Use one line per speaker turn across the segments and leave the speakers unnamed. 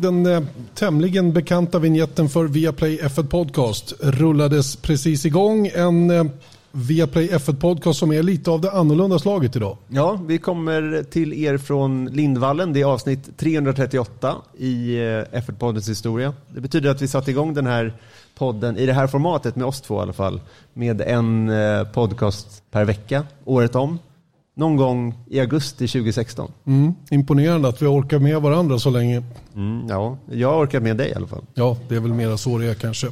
Den eh, tämligen bekanta vignetten för Viaplay F1 Podcast rullades precis igång. En eh, Viaplay F1 Podcast som är lite av det annorlunda slaget idag.
Ja, vi kommer till er från Lindvallen. Det är avsnitt 338 i eh, F1 Poddens historia. Det betyder att vi satte igång den här podden i det här formatet med oss två i alla fall. Med en eh, podcast per vecka, året om någon gång i augusti 2016.
Mm, imponerande att vi orkar med varandra så länge.
Mm, ja, jag orkar med dig i alla fall.
Ja, det är väl mera så det är kanske.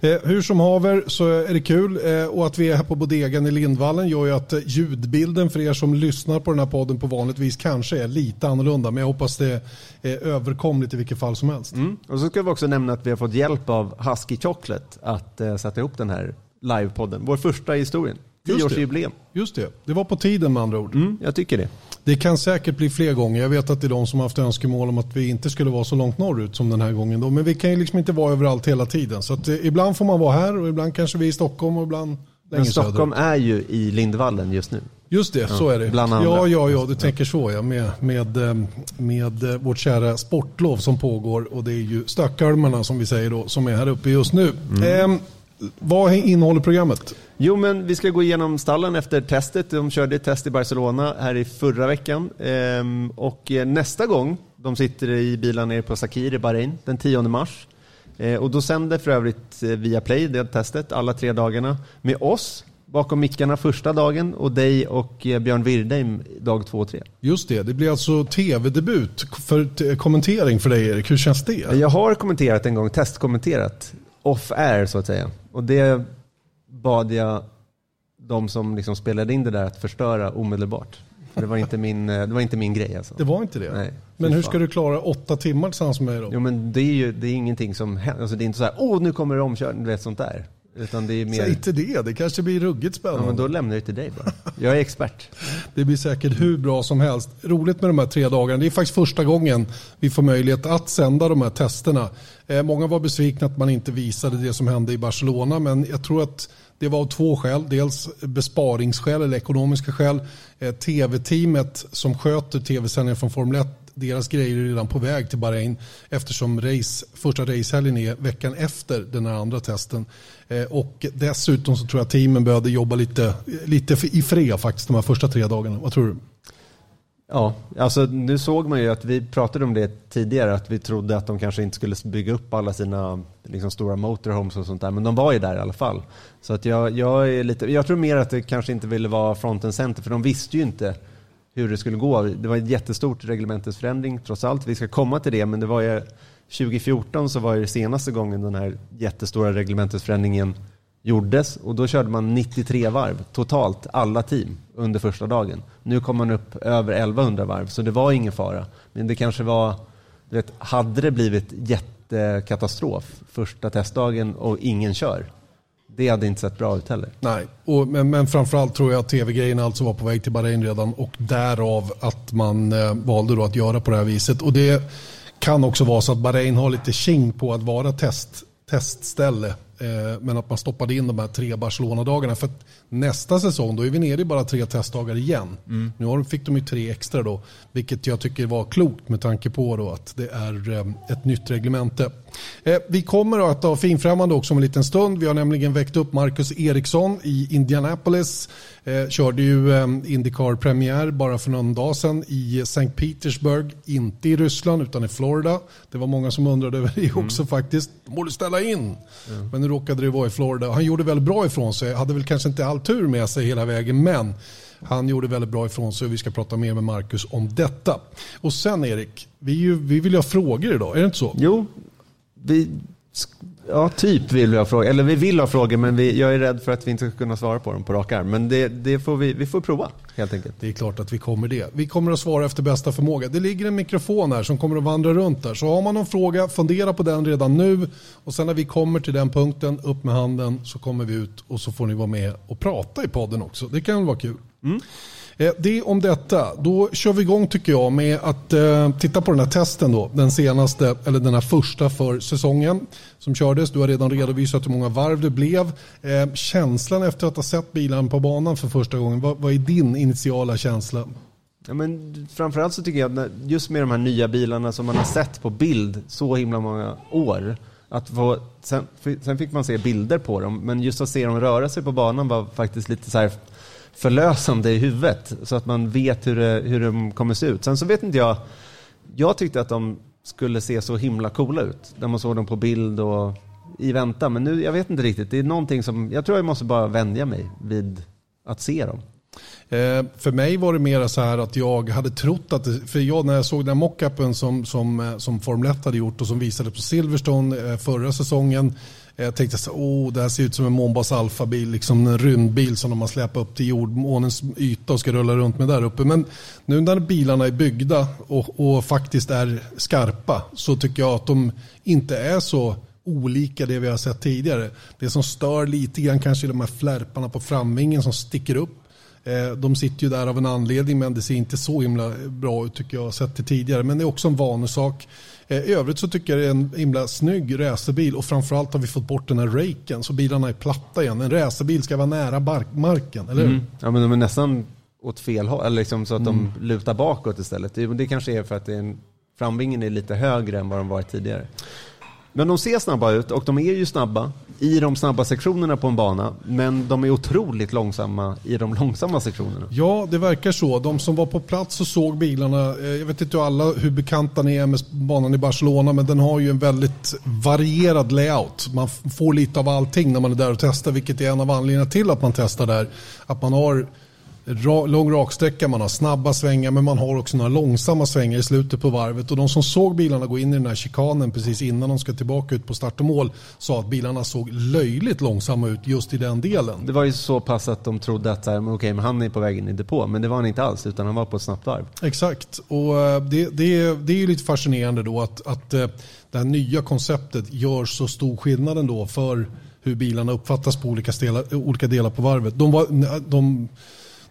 Eh, hur som haver så är det kul eh, och att vi är här på bodegan i Lindvallen gör ju att ljudbilden för er som lyssnar på den här podden på vanligt vis kanske är lite annorlunda men jag hoppas det är överkomligt i vilket fall som helst.
Mm. Och så ska vi också nämna att vi har fått hjälp av Husky Chocolate att eh, sätta ihop den här livepodden. Vår första i historien. Tioårsjubileum.
Just det, det var på tiden med andra ord.
Mm, jag tycker det.
Det kan säkert bli fler gånger. Jag vet att det är de som har haft önskemål om att vi inte skulle vara så långt norrut som den här gången. Då. Men vi kan ju liksom inte vara överallt hela tiden. Så eh, ibland får man vara här och ibland kanske vi är i Stockholm och ibland
längre Men Stockholm söderut. är ju i Lindvallen just nu.
Just det, ja, så är det. Bland andra. Ja, ja, ja, du tänker så ja. Med, med, eh, med eh, vårt kära sportlov som pågår. Och det är ju Stöckholmarna som vi säger då, som är här uppe just nu. Mm. Eh, vad innehåller programmet?
Jo, men vi ska gå igenom stallen efter testet. De körde ett test i Barcelona här i förra veckan. Ehm, och eh, nästa gång de sitter i bilen nere på Sakir i Bahrain, den 10 mars. Ehm, och då sänder för övrigt eh, via Play det testet alla tre dagarna med oss bakom mickarna första dagen och dig och eh, Björn Wirdheim dag två och tre.
Just det, det blir alltså tv-debut för kommentering för dig Erik. Hur känns det?
Jag har kommenterat en gång, testkommenterat off-air så att säga. Och det bad jag de som liksom spelade in det där att förstöra omedelbart. För det var inte min, eh, det var inte min grej. Alltså.
Det var inte det? Nej, men hur ska du klara åtta timmar tillsammans med mig då?
Jo, men det är ju det är ingenting som händer. Alltså, det är inte så här, åh nu kommer det omkörning, du vet sånt där. Utan det är mer...
Säg inte det, det kanske blir ruggigt spännande.
Ja, men då lämnar jag det till dig bara. Jag är expert.
det blir säkert hur bra som helst. Roligt med de här tre dagarna. Det är faktiskt första gången vi får möjlighet att sända de här testerna. Eh, många var besvikna att man inte visade det som hände i Barcelona, men jag tror att det var av två skäl. Dels besparingsskäl eller ekonomiska skäl. Eh, tv-teamet som sköter tv-sändningar från Formel 1 deras grejer är redan på väg till Bahrain eftersom race, första racehelgen är veckan efter den här andra testen. Eh, och dessutom så tror jag teamen behövde jobba lite, lite i fred faktiskt de här första tre dagarna. Vad tror du?
Ja, alltså nu såg man ju att vi pratade om det tidigare, att vi trodde att de kanske inte skulle bygga upp alla sina liksom, stora motorhomes och sånt där, men de var ju där i alla fall. Så att jag, jag, är lite, jag tror mer att det kanske inte ville vara front and center, för de visste ju inte hur det skulle gå. Det var en jättestort reglementesförändring trots allt. Vi ska komma till det, men det var ju 2014 så var det senaste gången den här jättestora reglementesförändringen gjordes och då körde man 93 varv totalt, alla team, under första dagen. Nu kom man upp över 1100 varv, så det var ingen fara. Men det kanske var, du vet, hade det blivit jättekatastrof första testdagen och ingen kör, det hade inte sett bra ut heller.
Nej, och, men, men framförallt tror jag att tv-grejen alltså var på väg till Bahrain redan och därav att man eh, valde då att göra på det här viset. Och det kan också vara så att Bahrain har lite king på att vara test, testställe men att man stoppade in de här tre Barcelona-dagarna. För nästa säsong då är vi nere i bara tre testdagar igen. Mm. Nu fick de ju tre extra då. Vilket jag tycker var klokt med tanke på då att det är eh, ett nytt reglemente. Eh, vi kommer att ha finfrämmande också om en liten stund. Vi har nämligen väckt upp Marcus Eriksson i Indianapolis. Körde ju Indycar premiär bara för någon dag sedan i St. Petersburg. Inte i Ryssland utan i Florida. Det var många som undrade över det mm. också mm. faktiskt. De borde ställa in. Mm. Men råkade det vara i Florida. Han gjorde väldigt bra ifrån sig. Hade väl kanske inte all tur med sig hela vägen, men han gjorde väldigt bra ifrån sig och vi ska prata mer med Marcus om detta. Och sen Erik, vi, ju, vi vill ju ha frågor idag, är det inte så?
Jo, vi Ja, typ vill vi ha frågor. Eller vi vill ha frågor, men vi, jag är rädd för att vi inte ska kunna svara på dem på rak arm. Men det, det, får vi, vi får prova, helt enkelt.
Det är klart att vi kommer det. Vi kommer att svara efter bästa förmåga. Det ligger en mikrofon här som kommer att vandra runt där. Så har man någon fråga, fundera på den redan nu. Och sen när vi kommer till den punkten, upp med handen, så kommer vi ut och så får ni vara med och prata i podden också. Det kan vara kul. Mm. Eh, det om detta. Då kör vi igång tycker jag med att eh, titta på den här testen då. Den senaste, eller den här första för säsongen som kördes. Du har redan redovisat hur många varv det blev. Eh, känslan efter att ha sett bilen på banan för första gången. Vad, vad är din initiala känsla?
Ja, men framförallt så tycker jag att just med de här nya bilarna som man har sett på bild så himla många år. Att få, sen, sen fick man se bilder på dem, men just att se dem röra sig på banan var faktiskt lite så här förlösande i huvudet. Så att man vet hur, det, hur de kommer se ut. Sen så vet inte jag, jag tyckte att de skulle se så himla coola ut när man såg dem på bild och i väntan. Men nu, jag vet inte riktigt. Det är någonting som, jag tror jag måste bara vänja mig vid att se dem.
Eh, för mig var det mer så här att jag hade trott att, för jag när jag såg den mockupen som, som, eh, som Formel 1 hade gjort och som visades på Silverstone eh, förra säsongen. Jag tänkte så oh, det här ser ut som en Månbas Alfa-bil, liksom en rymdbil som de har släpat upp till jordmånens yta och ska rulla runt med där uppe. Men nu när bilarna är byggda och, och faktiskt är skarpa så tycker jag att de inte är så olika det vi har sett tidigare. Det som stör lite grann kanske är de här flärparna på framvingen som sticker upp. Eh, de sitter ju där av en anledning men det ser inte så himla bra ut tycker jag sett det tidigare. Men det är också en vanesak. Eh, I övrigt så tycker jag det är en himla snygg racerbil och framförallt har vi fått bort den här raken så bilarna är platta igen. En racerbil ska vara nära marken, eller hur? Mm.
Ja men de är nästan åt fel håll, eller liksom så att mm. de lutar bakåt istället. Det, det kanske är för att en, framvingen är lite högre än vad de varit tidigare. Men de ser snabba ut och de är ju snabba i de snabba sektionerna på en bana. Men de är otroligt långsamma i de långsamma sektionerna.
Ja, det verkar så. De som var på plats och såg bilarna, eh, jag vet inte alla hur bekanta ni är med banan i Barcelona, men den har ju en väldigt varierad layout. Man får lite av allting när man är där och testar, vilket är en av anledningarna till att man testar där. Att man har lång raksträcka, man har snabba svängar men man har också några långsamma svängar i slutet på varvet. Och de som såg bilarna gå in i den här chikanen precis innan de ska tillbaka ut på start och mål sa att bilarna såg löjligt långsamma ut just i den delen.
Det var ju så pass att de trodde att okay, men han är på väg in i depå, men det var han inte alls utan han var på ett snabbt varv.
Exakt, och eh, det, det, det är ju lite fascinerande då att, att eh, det här nya konceptet gör så stor skillnad ändå för hur bilarna uppfattas på olika delar, olika delar på varvet. De var, de,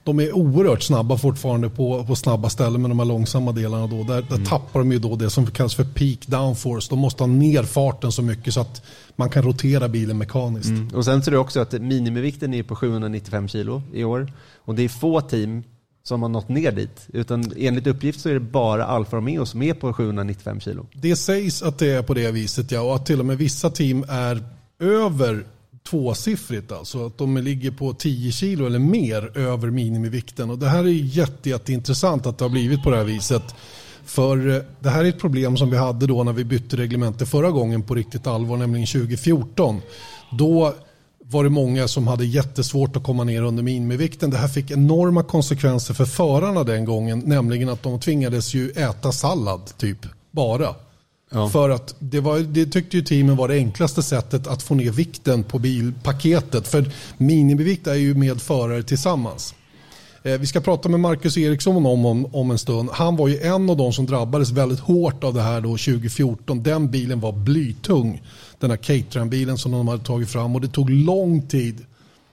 de är oerhört snabba fortfarande på, på snabba ställen med de här långsamma delarna. Då. Där, där mm. tappar de ju då det som kallas för peak downforce. De måste ha ner farten så mycket så att man kan rotera bilen mekaniskt. Mm.
Och sen är det också att minimivikten är på 795 kilo i år. Och det är få team som har nått ner dit. Utan enligt uppgift så är det bara Alfa Romeo som är på 795 kilo.
Det sägs att det är på det viset ja. Och att till och med vissa team är över tvåsiffrigt alltså. Att de ligger på 10 kilo eller mer över minimivikten. Och det här är jätte, jätteintressant att det har blivit på det här viset. För eh, det här är ett problem som vi hade då när vi bytte reglemente förra gången på riktigt allvar, nämligen 2014. Då var det många som hade jättesvårt att komma ner under minimivikten. Det här fick enorma konsekvenser för förarna den gången, nämligen att de tvingades ju äta sallad typ, bara. Ja. För att det, var, det tyckte ju teamen var det enklaste sättet att få ner vikten på bilpaketet. För minimivikt är ju med förare tillsammans. Eh, vi ska prata med Marcus Eriksson om, om, om en stund. Han var ju en av de som drabbades väldigt hårt av det här då 2014. Den bilen var blytung. Den här Caterham-bilen som de hade tagit fram. Och det tog lång tid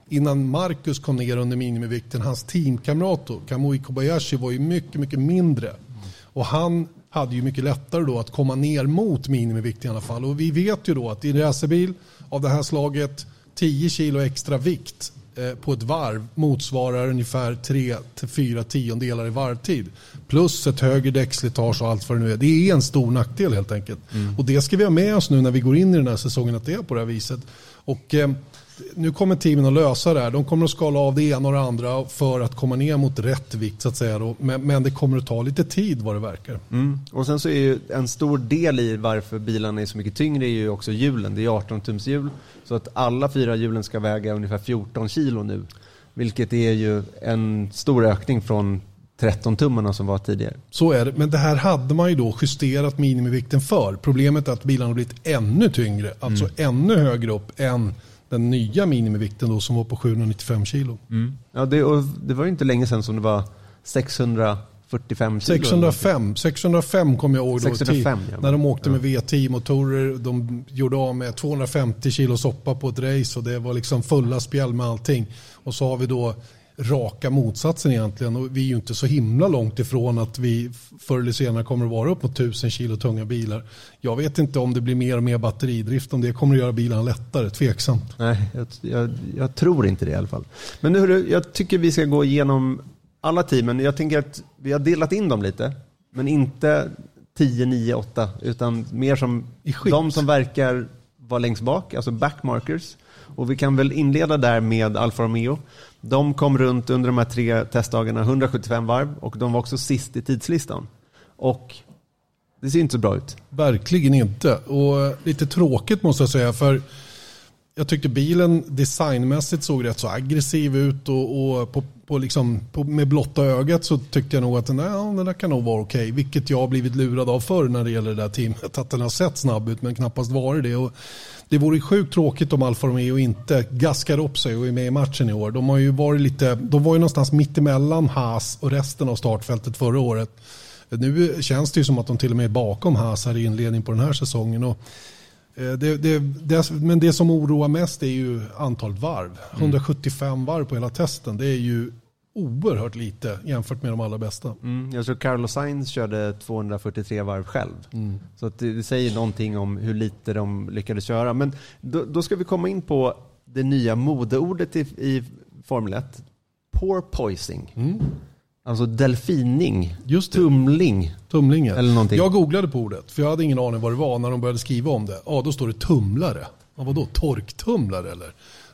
innan Marcus kom ner under minimivikten. Hans teamkamrat Kamui Kobayashi var ju mycket, mycket mindre. Och han hade ju mycket lättare då att komma ner mot minimivikt i alla fall. Och vi vet ju då att i en racerbil av det här slaget 10 kilo extra vikt eh, på ett varv motsvarar ungefär 3-4 tiondelar i varvtid. Plus ett högre däckslitage och allt vad det nu är. Det är en stor nackdel helt enkelt. Mm. Och det ska vi ha med oss nu när vi går in i den här säsongen att det är på det här viset. Och eh, nu kommer teamen att lösa det här. De kommer att skala av det ena och det andra för att komma ner mot rätt vikt så att säga. Men, men det kommer att ta lite tid vad det verkar.
Mm. Och sen så är ju en stor del i varför bilarna är så mycket tyngre är ju också hjulen. Det är 18 tums hjul. Så att alla fyra hjulen ska väga ungefär 14 kilo nu. Vilket är ju en stor ökning från 13 tummarna som var tidigare.
Så är det, men det här hade man ju då justerat minimivikten för. Problemet är att bilarna har blivit ännu tyngre, alltså mm. ännu högre upp än den nya minimivikten då som var på 795 kilo. Mm.
Ja, det, och det var inte länge sedan som det var 645 kilo.
605, 605 kom jag ihåg 605, då, ja. när de åkte med V10-motorer. De gjorde av med 250 kilo soppa på ett race och det var liksom fulla spjäll med allting. Och så har vi då raka motsatsen egentligen. Och vi är ju inte så himla långt ifrån att vi förr eller senare kommer att vara upp mot 1000 kilo tunga bilar. Jag vet inte om det blir mer och mer batteridrift, om det kommer att göra bilarna lättare. Tveksamt.
Nej, jag, jag, jag tror inte det i alla fall. Men nu, jag tycker vi ska gå igenom alla teamen, jag tänker att vi har delat in dem lite, men inte 10, 9, 8, utan mer som de som verkar vara längst bak, alltså backmarkers. Och vi kan väl inleda där med Alfa Romeo. De kom runt under de här tre testdagarna 175 varv och de var också sist i tidslistan. Och det ser inte så bra ut.
Verkligen inte. Och lite tråkigt måste jag säga. för jag tyckte bilen designmässigt såg rätt så aggressiv ut och, och på, på liksom, på, med blotta ögat så tyckte jag nog att nej, den där kan nog vara okej. Okay. Vilket jag har blivit lurad av förr när det gäller det där teamet. Att den har sett snabb ut men knappast varit det. Och det vore sjukt tråkigt om Alfa Romeo inte gaskar upp sig och är med i matchen i år. De, har ju varit lite, de var ju någonstans mittemellan Haas och resten av startfältet förra året. Nu känns det ju som att de till och med är bakom Haas här i inledningen på den här säsongen. Och det, det, det, men det som oroar mest är ju antalet varv. 175 mm. varv på hela testen. Det är ju oerhört lite jämfört med de allra bästa.
Mm, jag tror Carlos Sainz körde 243 varv själv. Mm. Så det, säger någonting om hur lite de lyckades köra. Men då, då ska vi komma in på det nya modeordet i, i Formel 1. Poor poising. Mm. Alltså delfining, Just det. tumling.
Tumlingen. Eller någonting. Jag googlade på ordet, för jag hade ingen aning vad det var när de började skriva om det. Ja, då står det tumlare. Ja, vadå, torktumlare eller?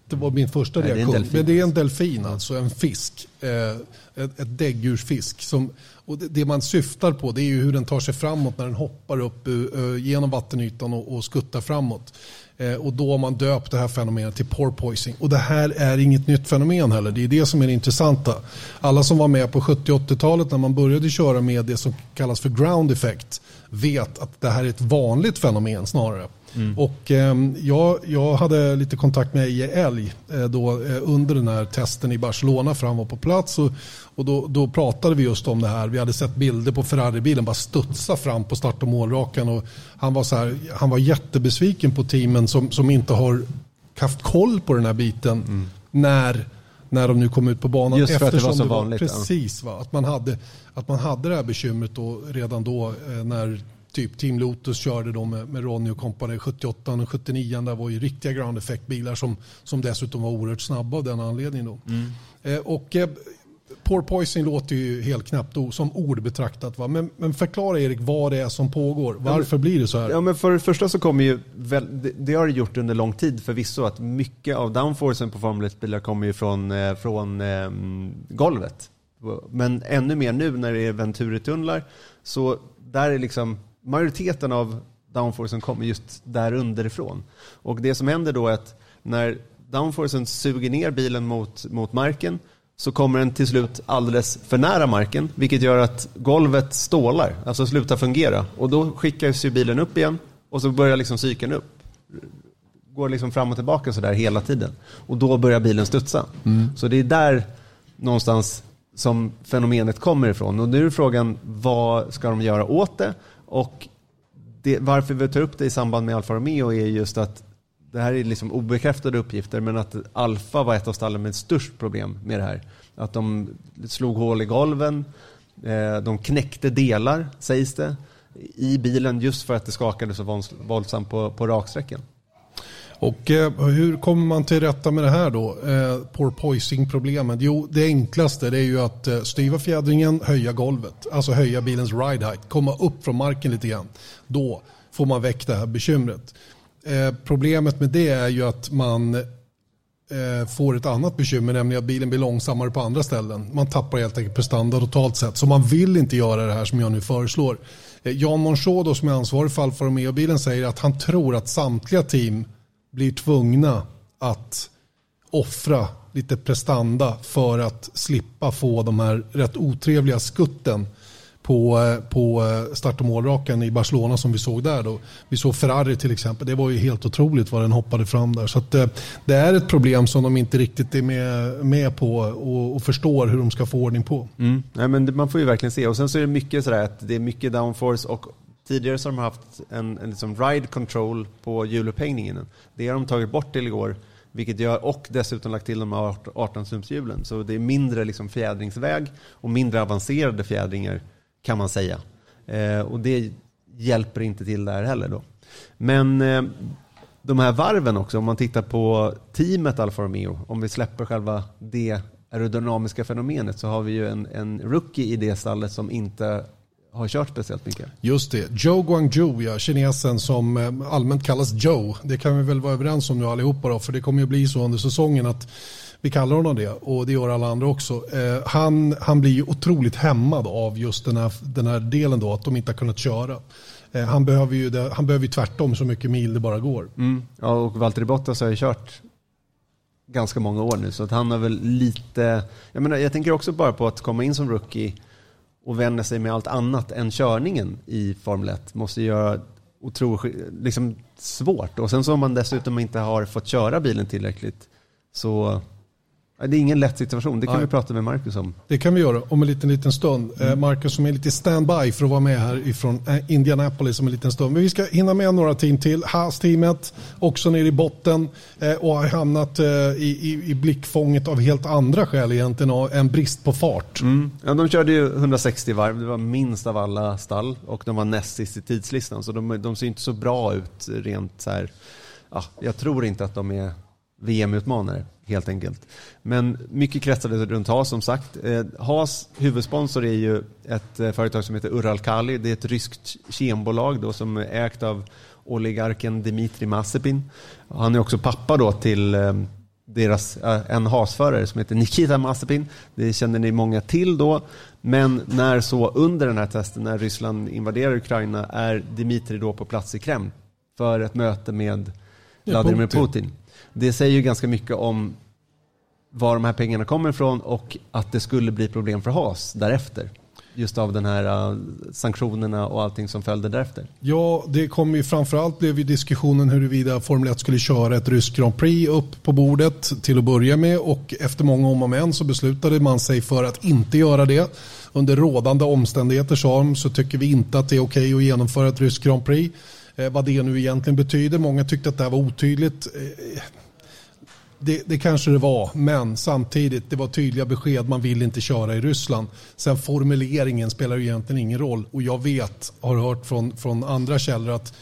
Det var min första Nej, reaktion. Det Men det är en delfin, alltså en fisk. Eh, ett, ett däggdjursfisk. Som, och det, det, man syftar på det är ju hur den tar sig framåt när den hoppar upp uh, genom vattenytan och, och skuttar framåt. Eh, och då har man döpt det här fenomenet till porpoising. Och det här är inget nytt fenomen heller. Det är det som är det intressanta. Alla som var med på 70-80-talet när man började köra med det som kallas för ground effect vet att det här är ett vanligt fenomen snarare. Mm. Och eh, jag, jag hade lite kontakt med Eje Älg eh, då, eh, under den här testen i Barcelona för han var på plats. Och, och då, då, pratade vi just om det här. Vi hade sett bilder på Ferrari-bilen bara studsa fram på start och målrakan. Och han, var så här, han var jättebesviken på teamen som, som inte har haft koll på den här biten mm. när, när de nu kom ut på banan.
Just för att det var så vanligt.
precis, va? Att, man hade, att man hade det här bekymret då, redan då eh, när typ Team Lotus körde då med, med Ronny och kompani 78 och 79. Där var ju riktiga ground effect-bilar som, som dessutom var oerhört snabba av den anledningen. Då. Mm. Eh, och eh, Porpoising låter ju helt knappt som ord betraktat. Va? Men, men förklara Erik vad det är som pågår. Varför ja, blir det så här?
Ja, men för det första så kommer ju, det, har det gjort under lång tid förvisso, att mycket av downforcen på Formel 1-bilar kommer ju från, eh, från eh, golvet. Men ännu mer nu när det är Venturi-tunnlar, så där är liksom majoriteten av downforcen kommer just där underifrån. Och det som händer då är att när downforcen suger ner bilen mot, mot marken så kommer den till slut alldeles för nära marken, vilket gör att golvet stålar, alltså slutar fungera. Och då skickas ju bilen upp igen och så börjar liksom cykeln upp. Går liksom fram och tillbaka sådär hela tiden. Och då börjar bilen studsa. Mm. Så det är där någonstans som fenomenet kommer ifrån. Och nu är frågan, vad ska de göra åt det? Och det, varför vi tar upp det i samband med Alfa Romeo är just att det här är liksom obekräftade uppgifter, men att Alfa var ett av stallen med störst problem med det här. Att de slog hål i golven, eh, de knäckte delar, sägs det, i bilen just för att det skakade så våldsamt på, på raksträckan.
Och eh, hur kommer man till rätta med det här då? Eh, porpoising-problemet? Jo, det enklaste det är ju att eh, styva fjädringen, höja golvet. Alltså höja bilens ride height, komma upp från marken lite grann. Då får man väck det här bekymret. Eh, problemet med det är ju att man eh, får ett annat bekymmer, nämligen att bilen blir långsammare på andra ställen. Man tappar helt enkelt prestanda totalt sett. Så man vill inte göra det här som jag nu föreslår. Eh, Jan Monchaud som är ansvarig för Alfa Romeo-bilen säger att han tror att samtliga team blir tvungna att offra lite prestanda för att slippa få de här rätt otrevliga skutten på, på start och målrakan i Barcelona som vi såg där. Då. Vi såg Ferrari till exempel. Det var ju helt otroligt vad den hoppade fram där. Så att, eh, det är ett problem som de inte riktigt är med, med på och, och förstår hur de ska få ordning på.
Mm. Nej, men man får ju verkligen se. Och sen så är det mycket sådär att det är mycket downforce och Tidigare så har de haft en, en liksom ride control på hjulupphängningen. Det har de tagit bort till igår. Vilket gör, och dessutom lagt till de här 18-sumshjulen. Så det är mindre liksom fjädringsväg och mindre avancerade fjädringar kan man säga. Eh, och det hjälper inte till där heller. Då. Men eh, de här varven också, om man tittar på teamet Alfa Romeo, om vi släpper själva det aerodynamiska fenomenet så har vi ju en, en rookie i det stallet som inte har kört speciellt mycket.
Just det. Joe Guangzhou, ja, kinesen som eh, allmänt kallas Joe. Det kan vi väl vara överens om nu allihopa då, för det kommer ju bli så under säsongen att vi kallar honom det och det gör alla andra också. Eh, han, han blir ju otroligt hämmad av just den här, den här delen då, att de inte har kunnat köra. Eh, han behöver ju det, han behöver ju tvärtom så mycket mil det bara går.
Mm. Ja, och Valtteri Bottas har ju kört ganska många år nu så att han har väl lite, jag menar jag tänker också bara på att komma in som rookie och vänja sig med allt annat än körningen i Formel 1 måste göra otroligt liksom, svårt. Och sen så om man dessutom inte har fått köra bilen tillräckligt så det är ingen lätt situation, det kan Nej. vi prata med Marcus om.
Det kan vi göra om en liten, liten stund. Eh, mm. Marcus som är lite standby för att vara med här ifrån eh, Indianapolis om en liten stund. Men vi ska hinna med några team till. Haas-teamet, också nere i botten eh, och har hamnat i, i, i blickfånget av helt andra skäl egentligen, en brist på fart.
Mm. Ja, de körde ju 160 varv, det var minst av alla stall och de var näst sist i tidslistan. Så de, de ser inte så bra ut rent så här. Ja, jag tror inte att de är VM-utmanare helt enkelt. Men mycket kretsade runt Haas som sagt. Eh, Haas huvudsponsor är ju ett eh, företag som heter Uralkali. Det är ett ryskt kembolag då som är ägt av oligarken Dmitri Mazepin. Han är också pappa då till eh, deras, en Haas-förare som heter Nikita Mazepin. Det känner ni många till då. Men när så under den här testen, när Ryssland invaderar Ukraina, är Dmitri då på plats i Kreml för ett möte med Vladimir Putin. Det säger ju ganska mycket om var de här pengarna kommer ifrån och att det skulle bli problem för Haas därefter. Just av den här eh, sanktionerna och allting som följde därefter.
Ja, det kom ju framförallt blev ju diskussionen huruvida Formel 1 skulle köra ett ryskt Grand Prix upp på bordet till att börja med och efter många om och men så beslutade man sig för att inte göra det. Under rådande omständigheter sa de så tycker vi inte att det är okej okay att genomföra ett ryskt Grand Prix. Eh, vad det nu egentligen betyder. Många tyckte att det här var otydligt. Eh, det, det, kanske det var, men samtidigt det var tydliga besked. Man vill inte köra i Ryssland. Sen formuleringen spelar ju egentligen ingen roll. Och jag vet, har hört från, från andra källor att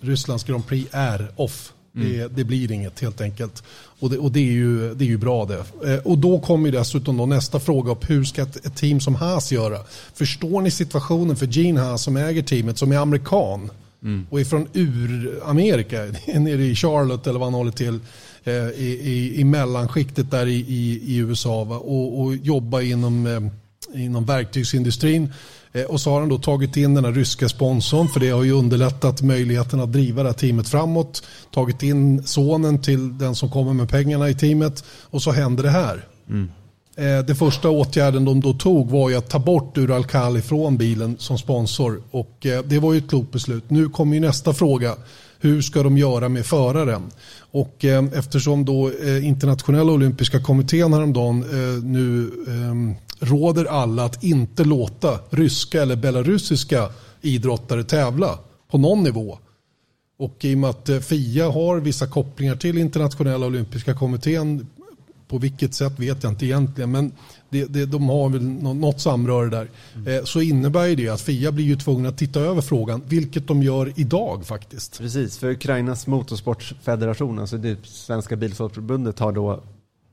Rysslands Grand Prix är off. Mm. Det, det, blir inget helt enkelt. Och det, och det, är, ju, det är ju bra det. Eh, och då kommer dessutom då nästa fråga upp. Hur ska ett, ett, team som Haas göra? Förstår ni situationen för Gene Haas som äger teamet som är amerikan? Mm. Och är från ur-Amerika, nere i Charlotte eller vad han håller till. Eh, i, i, i mellanskiktet där i, i, USA va? Och, och jobba inom, eh, inom verktygsindustrin. Eh, och så har han då tagit in den här ryska sponsorn för det har ju underlättat möjligheten att driva det här teamet framåt. Tagit in sonen till den som kommer med pengarna i teamet och så händer det här. Mm. Det första åtgärden de då tog var ju att ta bort Uralkali från bilen som sponsor och det var ju ett klokt beslut. Nu kommer ju nästa fråga. Hur ska de göra med föraren? Och eh, eftersom då eh, internationella olympiska kommittén häromdagen eh, nu eh, råder alla att inte låta ryska eller belarusiska idrottare tävla på någon nivå. Och i och med att eh, FIA har vissa kopplingar till internationella olympiska kommittén på vilket sätt vet jag inte egentligen. Men det, det, de har väl något samröre där. Mm. så innebär det att FIA blir ju tvungna att titta över frågan, vilket de gör idag faktiskt.
Precis, för Ukrainas motorsportfederation, alltså det svenska bilsportförbundet har då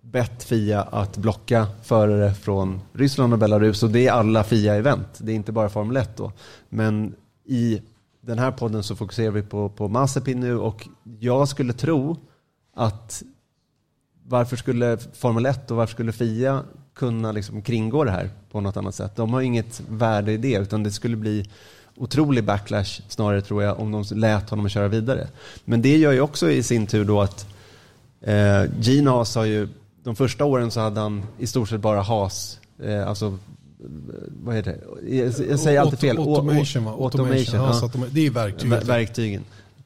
bett FIA att blocka förare från Ryssland och Belarus och det är alla FIA-event. Det är inte bara Formel 1 då. Men i den här podden så fokuserar vi på, på Mazepin nu och jag skulle tro att varför skulle Formel 1 och varför skulle FIA kunna liksom kringgå det här på något annat sätt? De har inget värde i det, utan det skulle bli otrolig backlash snarare tror jag om de lät honom köra vidare. Men det gör ju också i sin tur då att eh, Gene Haas har ju, de första åren så hade han i stort sett bara Haas, eh, alltså vad heter det? Jag, jag säger alltid fel.
Automation, automation. automation. Ja. Det är verktygen.
verktygen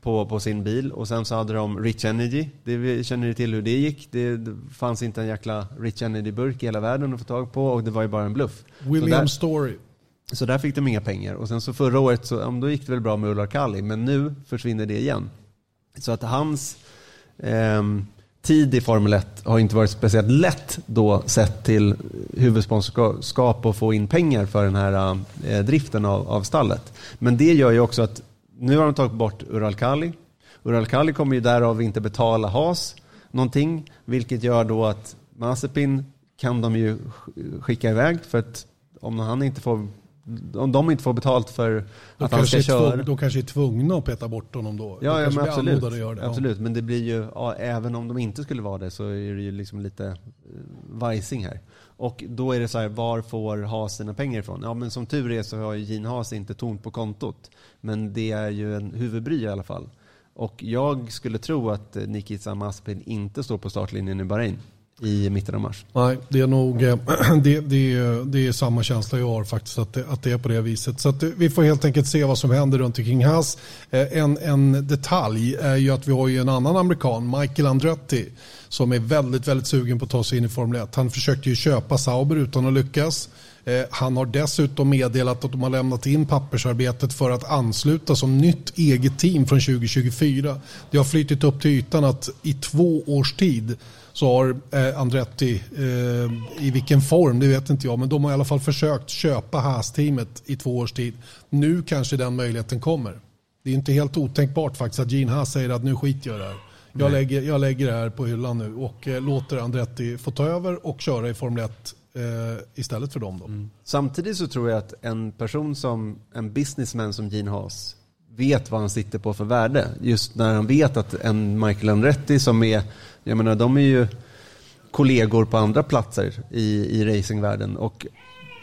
på, på sin bil. Och sen så hade de Rich Energy. Det, vi känner ni till hur det gick. Det, det fanns inte en jäkla Rich Energy-burk i hela världen att få tag på och det var ju bara en bluff.
William där, Story.
Så där fick de inga pengar. Och sen så förra året så ja, då gick det väl bra med Ulla Kali, men nu försvinner det igen. Så att hans eh, tid i Formel 1 har inte varit speciellt lätt då sett till huvudsponsorskap och få in pengar för den här eh, driften av, av stallet. Men det gör ju också att nu har de tagit bort Uralkali. Uralkali kommer ju därav inte betala Haas någonting, vilket gör då att Mazepin kan de ju skicka iväg för att om han inte får om de inte får betalt för
då
att han ska köra.
Då kanske är tvungna att peta bort honom då.
Ja, ja men absolut.
Det,
absolut. Men det blir ju, ja, även om de inte skulle vara det så är det ju liksom lite uh, vajsing här. Och då är det så här, var får Haas sina pengar ifrån? Ja, men som tur är så har ju Gene Haas inte tomt på kontot. Men det är ju en huvudbry i alla fall. Och jag skulle tro att Nikita Maspin inte står på startlinjen i Bahrain i mitten av mars.
Nej, det är nog eh, det, det, är, det är samma känsla jag har faktiskt att det, att det är på det viset. Så eh, vi får helt enkelt se vad som händer runt omkring Haas. Eh, en, en detalj är ju att vi har ju en annan amerikan, Michael Andretti, som är väldigt, väldigt sugen på att ta sig in i Formel 1. Han försökte ju köpa Sauber utan att lyckas. Han har dessutom meddelat att de har lämnat in pappersarbetet för att ansluta som nytt eget team från 2024. Det har flyttat upp till ytan att i två års tid så har eh, Andretti, eh, i vilken form det vet inte jag, men de har i alla fall försökt köpa Haas-teamet i två års tid. Nu kanske den möjligheten kommer. Det är inte helt otänkbart faktiskt att Gene Haas säger att nu skiter jag i det här. Jag lägger, jag lägger det här på hyllan nu och eh, låter Andretti få ta över och köra i Formel 1 eh, istället för dem. Då. Mm.
Samtidigt så tror jag att en person som, en businessman som Gene Haas vet vad han sitter på för värde. Just när han vet att en Michael Andretti som är jag menar, de är ju kollegor på andra platser i, i racingvärlden. Och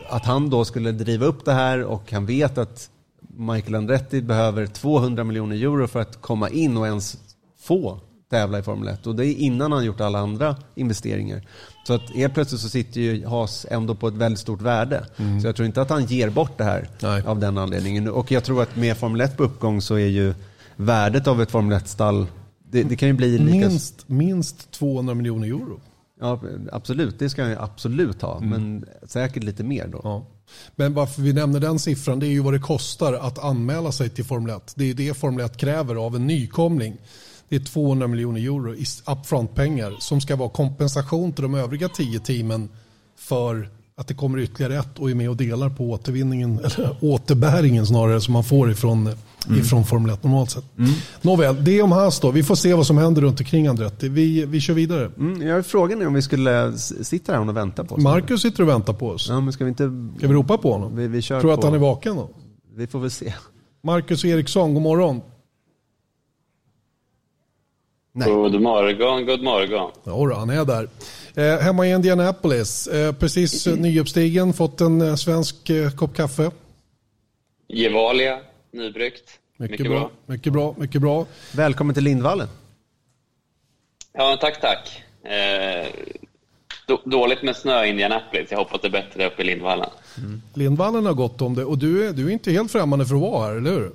att han då skulle driva upp det här och han vet att Michael Andretti behöver 200 miljoner euro för att komma in och ens få tävla i Formel 1. Och det är innan han gjort alla andra investeringar. Så att helt plötsligt så sitter ju Haas ändå på ett väldigt stort värde. Mm. Så jag tror inte att han ger bort det här Nej. av den anledningen. Och jag tror att med Formel 1 på uppgång så är ju värdet av ett Formel 1-stall det, det, kan ju bli
lika... minst, minst 200 miljoner euro.
Ja, absolut. Det ska han absolut ha. Mm. Men säkert lite mer då. Ja.
Men varför vi nämner den siffran det är ju vad det kostar att anmäla sig till Formel 1. Det är det Formel 1 kräver av en nykomling. Det är 200 miljoner euro i upfront-pengar som ska vara kompensation till de övriga tio teamen för att det kommer ytterligare ett och är med och delar på återvinningen, eller återbäringen snarare, som man får ifrån mm. ifrån Formel 1 normalt sett. Mm. Nåväl, det om Haas då. Vi får se vad som händer runt omkring Andretti. Vi, vi kör vidare.
Mm, jag frågan är om vi skulle sitta här och vänta på oss.
Marcus sitter och väntar på oss.
Ja, men ska vi inte...
Ska vi ropa på honom?
Vi, vi
Tror
på...
att han är vaken då?
Vi får väl se.
Marcus Eriksson, god morgon.
Nej. God morgon, god morgon.
Ja, han är där. Eh, hemma i Indianapolis, eh, precis mm. nyuppstigen, fått en eh, svensk eh, kopp kaffe.
Gevalia, nybryggt.
Mycket, mycket bra. bra. Mycket bra, mycket bra.
Välkommen till Lindvallen.
Ja, tack, tack. Eh, dåligt med snö i Indianapolis. Jag hoppas det är bättre uppe i Lindvallen.
Mm. Lindvallen har gått om det och du är, du är inte helt främmande för att vara här, eller hur?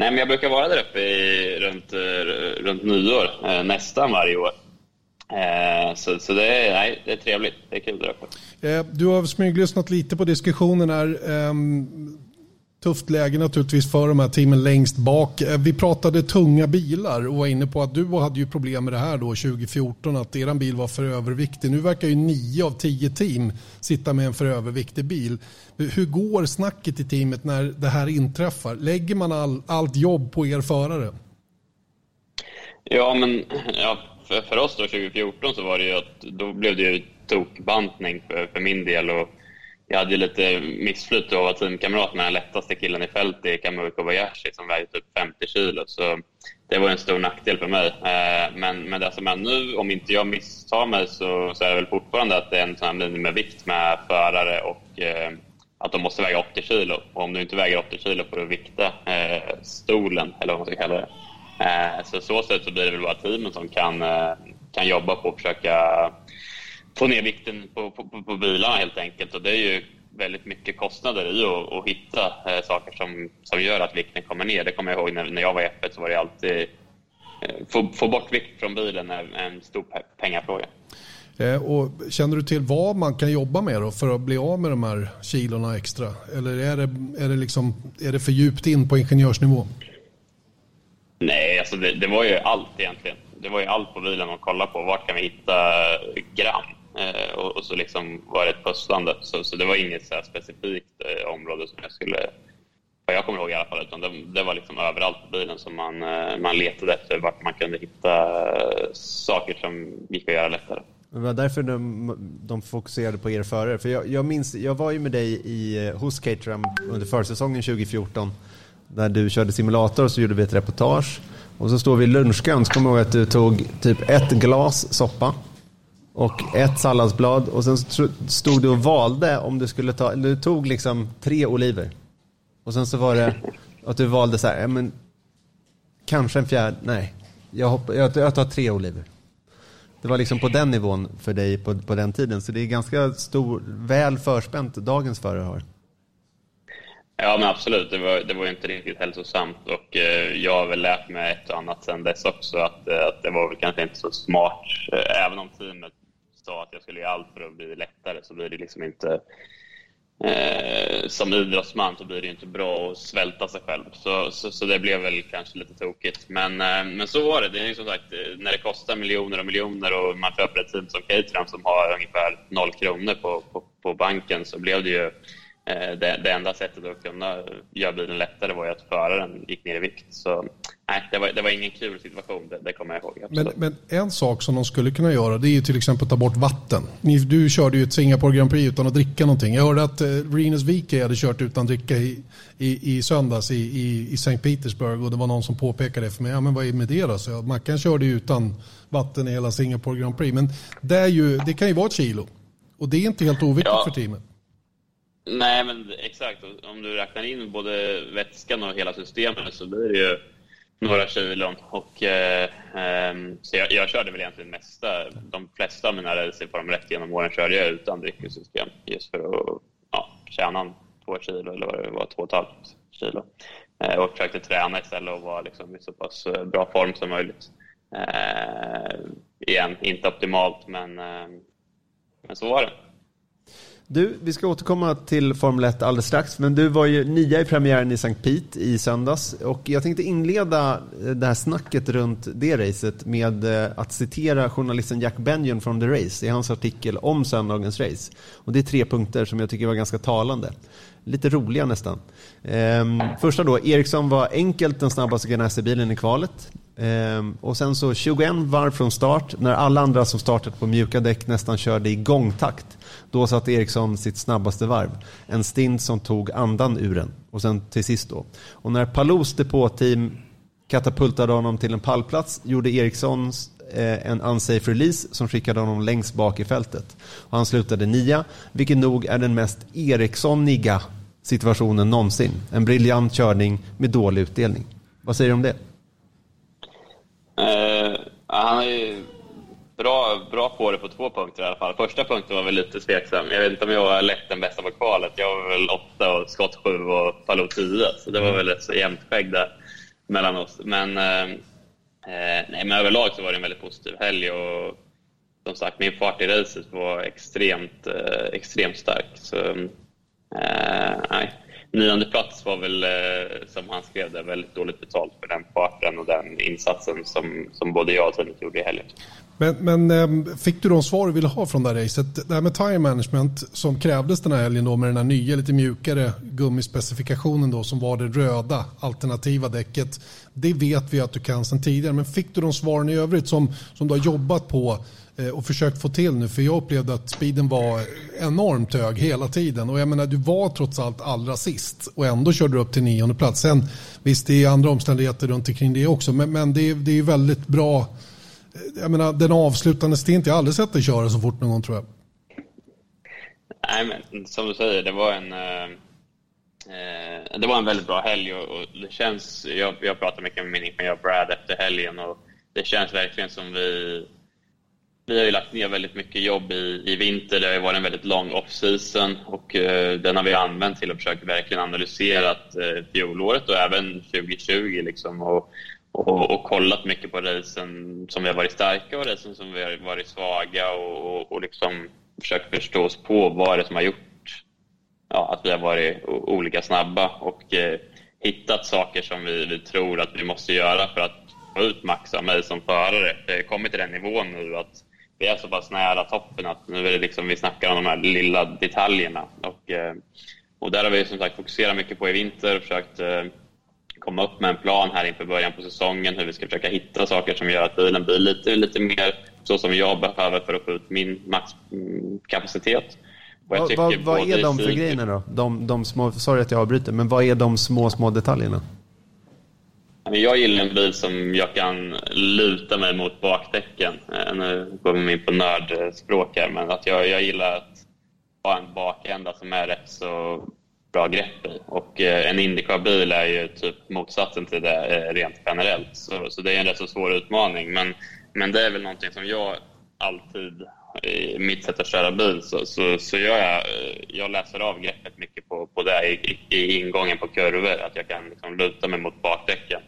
Nej, men jag brukar vara där uppe i, runt, eh, runt nyår, eh, nästan varje år. Eh, så, så det, är, nej, det är trevligt. Det är kul där uppe.
Eh, du har smyglyssnat lite på diskussionen här. Ehm, Tufft läge naturligtvis för de här teamen längst bak. Eh, vi pratade tunga bilar och var inne på att du hade ju problem med det här då 2014 att er bil var för överviktig. Nu verkar ju nio av tio team sitta med en för överviktig bil. Hur går snacket i teamet när det här inträffar? Lägger man all, allt jobb på er förare?
Ja, men ja, för, för oss då 2014 så var det ju att då blev det ju tokbantning för, för min del. Och jag hade ju lite missflyt och var teamkamrat med den lättaste killen i fältet, Kamui Kobayashi, som vägde typ 50 kilo. Så det var en stor nackdel för mig. Eh, men, men det som är nu, om inte jag misstar mig, så, så är det väl fortfarande att det är en sån här minimivikt med förare och eh, att de måste väga 80 kilo. Och om du inte väger 80 kilo får du vikta eh, stolen, eller vad man ska kalla det. Eh, så så sätt så blir det väl bara teamen som kan, eh, kan jobba på att försöka få ner vikten på, på, på bilarna helt enkelt. Och det är ju väldigt mycket kostnader i att, att hitta eh, saker som, som gör att vikten kommer ner. Det kommer jag ihåg när, när jag var i F1 så var det alltid eh, få, få bort vikt från bilen är en stor pengafråga.
Eh, och känner du till vad man kan jobba med för att bli av med de här kilorna extra? Eller är det, är det, liksom, är det för djupt in på ingenjörsnivå?
Nej, alltså det, det var ju allt egentligen. Det var ju allt på bilen att kolla på. Vart kan vi hitta gram? Eh, och, och, så liksom var det ett pusslande. Så, så det var inget så specifikt eh, område som jag skulle, vad jag kommer ihåg i alla fall, utan det, det var liksom överallt på bilen som man, eh, man letade efter vart man kunde hitta eh, saker som gick att göra lättare.
Det var därför de, de fokuserade på er förare. För jag, jag minns, jag var ju med dig i, eh, hos Caterham under försäsongen 2014. Där du körde simulator och så gjorde vi ett reportage. Och så står vi i lunchkön så kommer jag ihåg att du tog typ ett glas soppa och ett salladsblad och sen stod du och valde om du skulle ta, du tog liksom tre oliver. Och sen så var det att du valde så här, men kanske en fjärde, nej, jag, hopp, jag, jag tar tre oliver. Det var liksom på den nivån för dig på, på den tiden, så det är ganska stor, väl förspänt dagens förare har.
Ja, men absolut. Det var, det var inte riktigt hälsosamt och eh, jag har väl lärt mig ett och annat sen dess också att, eh, att det var väl kanske inte så smart. Eh, även om teamet sa att jag skulle göra allt för att bli lättare så blir det liksom inte... Eh, som idrottsman så blir det inte bra att svälta sig själv. Så, så, så det blev väl kanske lite tokigt. Men, eh, men så var det. Det är som sagt, eh, när det kostar miljoner och miljoner och man köper ett team som Caterham som har ungefär noll kronor på, på, på banken så blev det ju Eh, det, det, enda sättet att kunna göra bilen lättare var ju att föraren gick ner i vikt. Så nej, det var, det var ingen kul situation, det, det kommer jag ihåg.
Men, men, en sak som de skulle kunna göra det är ju till exempel att ta bort vatten. Ni, du körde ju ett Singapore Grand Prix utan att dricka någonting. Jag hörde att eh, Rinus Wike hade kört utan dricka i, i, i söndags i, i, i St. Petersburg och det var någon som påpekade det för mig. Ja, men vad är med det då? Så Mackan körde ju utan vatten i hela Singapore Grand Prix. Men det, är ju, det kan ju vara ett kilo. Och det är inte helt oviktigt ja. för teamet.
Nej, men exakt. Om du räknar in både vätskan och hela systemet så blir det ju några kilon. Och, eh, ehm, så jag, jag, körde väl egentligen mesta, de flesta av mina racingformer rätt genom åren körde jag utan dryckessystem just för att ja, tjäna två kilo eller vad det var, två och ett halvt kilo. Eh, och försökte träna istället och vara liksom i så pass eh, bra form som möjligt. Eh, igen, inte optimalt men, eh, men så var det.
Du, vi ska återkomma till Formel 1 alldeles strax, men du var ju nia i premiären i St. Pete i söndags och jag tänkte inleda eh, det här snacket runt det racet med eh, att citera journalisten Jack Benjon från The Race i hans artikel om söndagens race. Och det är tre punkter som jag tycker var ganska talande. Lite roliga nästan. Ehm, första då, Ericsson var enkelt den snabbaste Ganassi-bilen i kvalet. Ehm, och sen så 21 varv från start, när alla andra som startat på mjuka däck nästan körde i gångtakt. Då satte Eriksson sitt snabbaste varv. En stint som tog andan ur den. Och sen till sist då. Och när Palous depåteam katapultade honom till en pallplats gjorde Eriksson eh, en unsafe release som skickade honom längst bak i fältet. Och han slutade nia, vilket nog är den mest Erikssoniga situationen någonsin. En briljant körning med dålig utdelning. Vad säger du om det?
Uh, han är ju bra, bra på det på två punkter i alla fall. Första punkten var väl lite tveksam. Jag vet inte om jag var lätt den bästa på kvalet. Jag var väl åtta och skott sju och Palou tio. Så det var väl ett så jämnt skägg där mellan oss. Men, eh, eh, nej, men överlag så var det en väldigt positiv helg. Och, som sagt, min fart i racet var extremt, eh, extremt stark. Så, eh, nej. Nionde plats var väl, eh, som han skrev det, väldigt dåligt betalt för den farten och den insatsen som, som både jag och teamet gjorde i helgen.
Men, men ehm, fick du de svar du ville ha från det här racet? Det här med time management som krävdes den här helgen då med den här nya lite mjukare gummispecifikationen då som var det röda alternativa däcket. Det vet vi att du kan sedan tidigare. Men fick du de svaren i övrigt som, som du har jobbat på eh, och försökt få till nu? För jag upplevde att speeden var enormt hög hela tiden. Och jag menar, du var trots allt allra sist och ändå körde du upp till nionde plats. Sen visst, det är andra omständigheter runt omkring det också. Men, men det, det är väldigt bra jag menar, den avslutande stint, jag har aldrig sett dig köra så fort någon gång tror jag.
Nej, men som du säger, det var en, eh, eh det var en väldigt bra helg och, och det känns, jag, jag pratade mycket med min ingenjör Brad efter helgen och det känns verkligen som vi vi har ju lagt ner väldigt mycket jobb i, i vinter. Det har varit en väldigt lång off-season och eh, den har vi använt till att försöka verkligen analysera eh, fjolåret och även 2020 liksom, och, och, och, kollat mycket på racen som vi har varit starka och racen som vi har varit svaga och, och, och liksom försökt förstå oss på vad det är som har gjort ja, att vi har varit olika snabba och eh, hittat saker som vi, vi tror att vi måste göra för att få ut max av mig som förare. Vi har kommit till den nivån nu att vi är så pass nära toppen att nu är det liksom, vi snackar om de här lilla detaljerna. Och, eh, och där har vi som sagt fokuserat mycket på i vinter och försökt eh, komma upp med en plan här inför början på säsongen hur vi ska försöka hitta saker som gör att bilen blir lite, lite mer så som jag behöver för att få ut min maxkapacitet.
Vad, vad, vad är de för grejerna då? De, de små, sorry att jag avbryter, men vad är de små, små detaljerna?
Jag gillar en bil som jag kan luta mig mot bakdäcken. Eh, nu går vi in på nördspråk här, men att jag, jag gillar att ha en bakända som är rätt så bra grepp i. Och eh, en Indycar-bil är ju typ motsatsen till det eh, rent generellt. Så, så det är en rätt så svår utmaning. Men, men det är väl någonting som jag alltid, eh, i mitt sätt att köra bil, så, så, så gör jag, jag läser av greppet mycket på, på det i, i ingången på kurvor. Att jag kan liksom luta mig mot bakdäcken.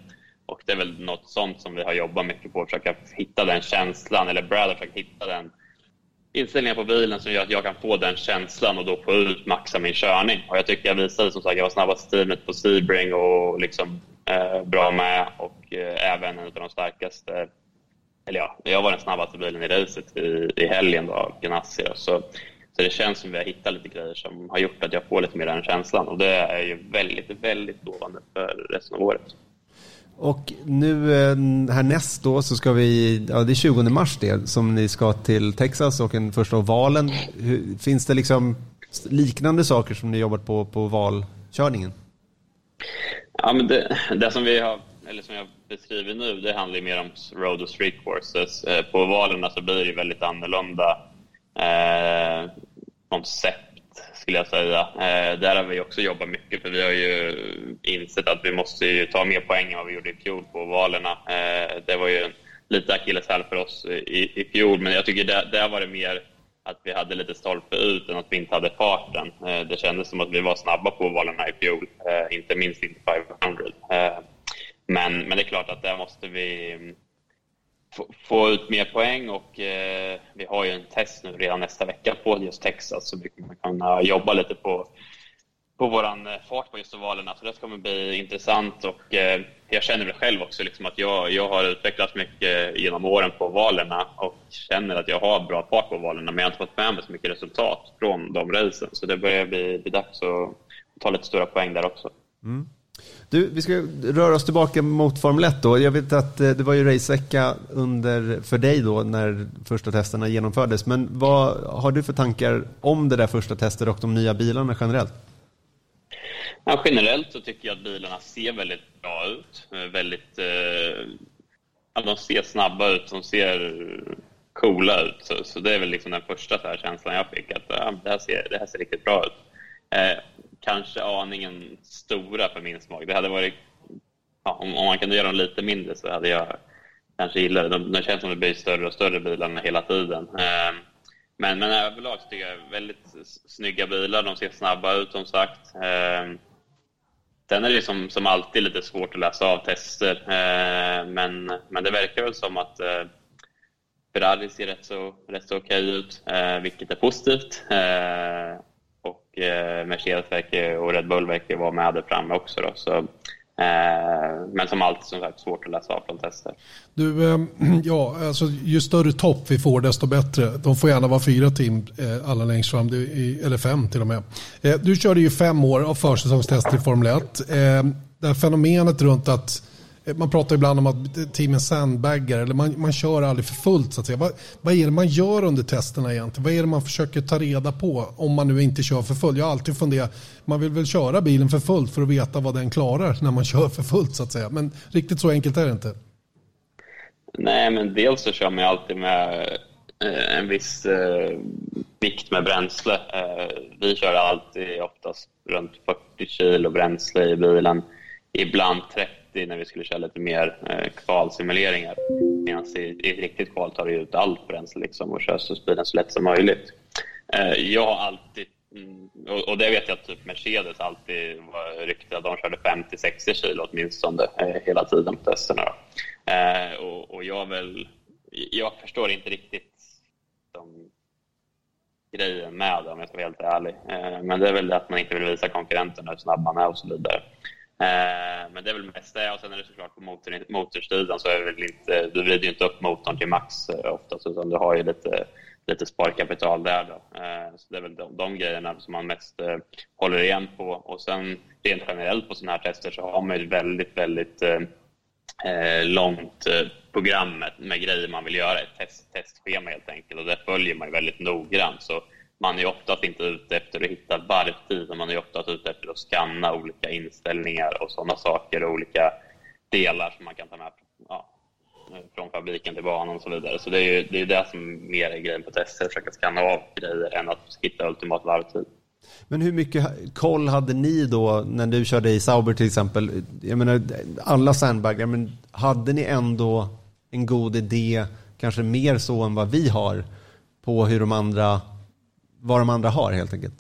Och det är väl något sånt som vi har jobbat mycket på, att försöka hitta den känslan, eller Brad har försökt hitta den Inställningar på bilen som gör att jag kan få den känslan och då få ut maxa min körning. Och jag tycker jag visade som sagt, jag var snabbast i teamet på Sebring och liksom eh, bra med och eh, även en av de starkaste eller ja, jag var den snabbaste bilen i racet i, i helgen då, Ganassi. Då. Så, så det känns som att vi har hittat lite grejer som har gjort att jag får lite mer den känslan och det är ju väldigt, väldigt lovande för resten av året.
Och nu eh, härnäst då så ska vi, ja det är 20 mars det, som ni ska till Texas och en första ovalen. Finns det liksom liknande saker som ni jobbat på på valkörningen?
Ja, men det, det som vi har, eller som jag beskriver nu, det handlar mer om road och street courses. Eh, på ovalerna så alltså, blir det väldigt annorlunda eh, koncept skulle jag säga. Eh, där har vi också jobbat mycket för vi har ju insett att vi måste ju ta mer poäng än vad vi gjorde i fjol på valerna. Eh, det var ju lite akilleshäl för oss i, i fjol, men jag tycker där, där var det mer att vi hade lite stolpe ut än att vi inte hade farten. Eh, det kändes som att vi var snabba på valerna i fjol, inte minst inte 500. Men, men det är klart att där måste vi få ut mer poäng och eh, vi har ju en test nu redan nästa vecka på just Texas så vi kommer kunna jobba lite på, på vår eh, fart på just ovalerna. Så det kommer bli intressant och eh, jag känner väl själv också liksom att jag, jag har utvecklats mycket genom åren på ovalerna och känner att jag har bra fart på ovalerna men jag har inte fått med mig så mycket resultat från de racen. Så det börjar bli, bli dags att ta lite stora poäng där också. Mm.
Du, vi ska röra oss tillbaka mot Formel 1 då. Jag vet att eh, det var ju racevecka under, för dig då när första testerna genomfördes. Men vad har du för tankar om det där första testet och de nya bilarna generellt?
Ja, generellt så tycker jag att bilarna ser väldigt bra ut. Eh, väldigt, eh, de ser snabba ut, de ser coola ut. Så, så det är väl liksom den första så här känslan jag fick, att ja, det, här ser, det här ser riktigt bra ut. Eh, kanske aningen stora för min smak. Det hade varit, ja, om, om, man kunde göra dem lite mindre så hade jag kanske gillat det. De, de känns som att det blir större och större bilarna hela tiden. Eh, men, men överlag så tycker jag väldigt snygga bilar. De ser snabba ut som sagt. Eh, sen är det som, som alltid lite svårt att läsa av tester. Eh, men, men det verkar väl som att eh, Ferrari ser rätt så, rätt så okej ut, eh, vilket är positivt. Eh, och eh, Mercedes verkar, och Red Bull verkar vara med där framme också. Då, så, eh, men som alltid som sagt svårt att läsa av från tester.
Du, eh, ja, alltså, ju större topp vi får desto bättre. De får gärna vara fyra team eh, alla längst fram, eller fem till och med. Eh, du körde ju fem år av försäsongstester i Formel 1. Eh, det här fenomenet runt att Eh, man pratar ibland om att teamen sandbaggar eller man, man kör aldrig för fullt så att säga. Vad, vad är det man gör under testerna egentligen? Vad är det man försöker ta reda på om man nu inte kör för fullt? Jag har alltid funderat, man vill väl köra bilen för fullt för att veta vad den klarar när man kör för fullt så att säga. Men riktigt så enkelt är det inte.
Nej, men dels så kör man alltid med eh, en viss eh, vikt med bränsle. Eh, vi kör alltid oftast runt 40 kilo bränsle i bilen. Ibland 30 30 när vi skulle köra lite mer eh, kvalsimuleringar. Medan i, i ett riktigt kval tar du ut allt bränsle liksom och kör så bilen så lätt som möjligt. Eh, jag har alltid, mm, och, och det vet jag att typ Mercedes alltid var ryktet att de körde 50-60 kilo åtminstone eh, hela tiden på testerna. Eh, och, och jag väl, jag förstår inte riktigt de grejen med det om jag ska vara helt ärlig. Eh, men det är väl det att man inte vill visa konkurrenterna hur snabb man är och så vidare. Eh, men det är väl mest det. Och sen är det såklart på motor, motorsidan så är det väl inte, du vrider ju inte upp motorn till max eh, oftast utan du har ju lite, lite sparkapital där. Då. Eh, så det är väl de, de grejerna som man mest eh, håller igen på. Och sen rent generellt på sådana här tester så har man ju väldigt, väldigt eh, eh långt eh, programmet med grejer man vill göra, ett test, testschema helt enkelt. Och det följer man ju väldigt noggrant. Så man är oftast inte ute efter att hitta varvtid, utan man är oftast ute efter att skanna olika inställningar och sådana saker och olika delar som man kan ta med ja, från fabriken till banan och så vidare. Så det är ju det, är det som mer är grejen på tester, att försöka skanna av grejer än att hitta ultimat varvtid.
Men hur mycket koll hade ni då när du körde i Sauber till exempel? Jag menar, alla sandbaggar, men hade ni ändå en god idé, kanske mer så än vad vi har, på hur de andra, vad de andra har helt enkelt?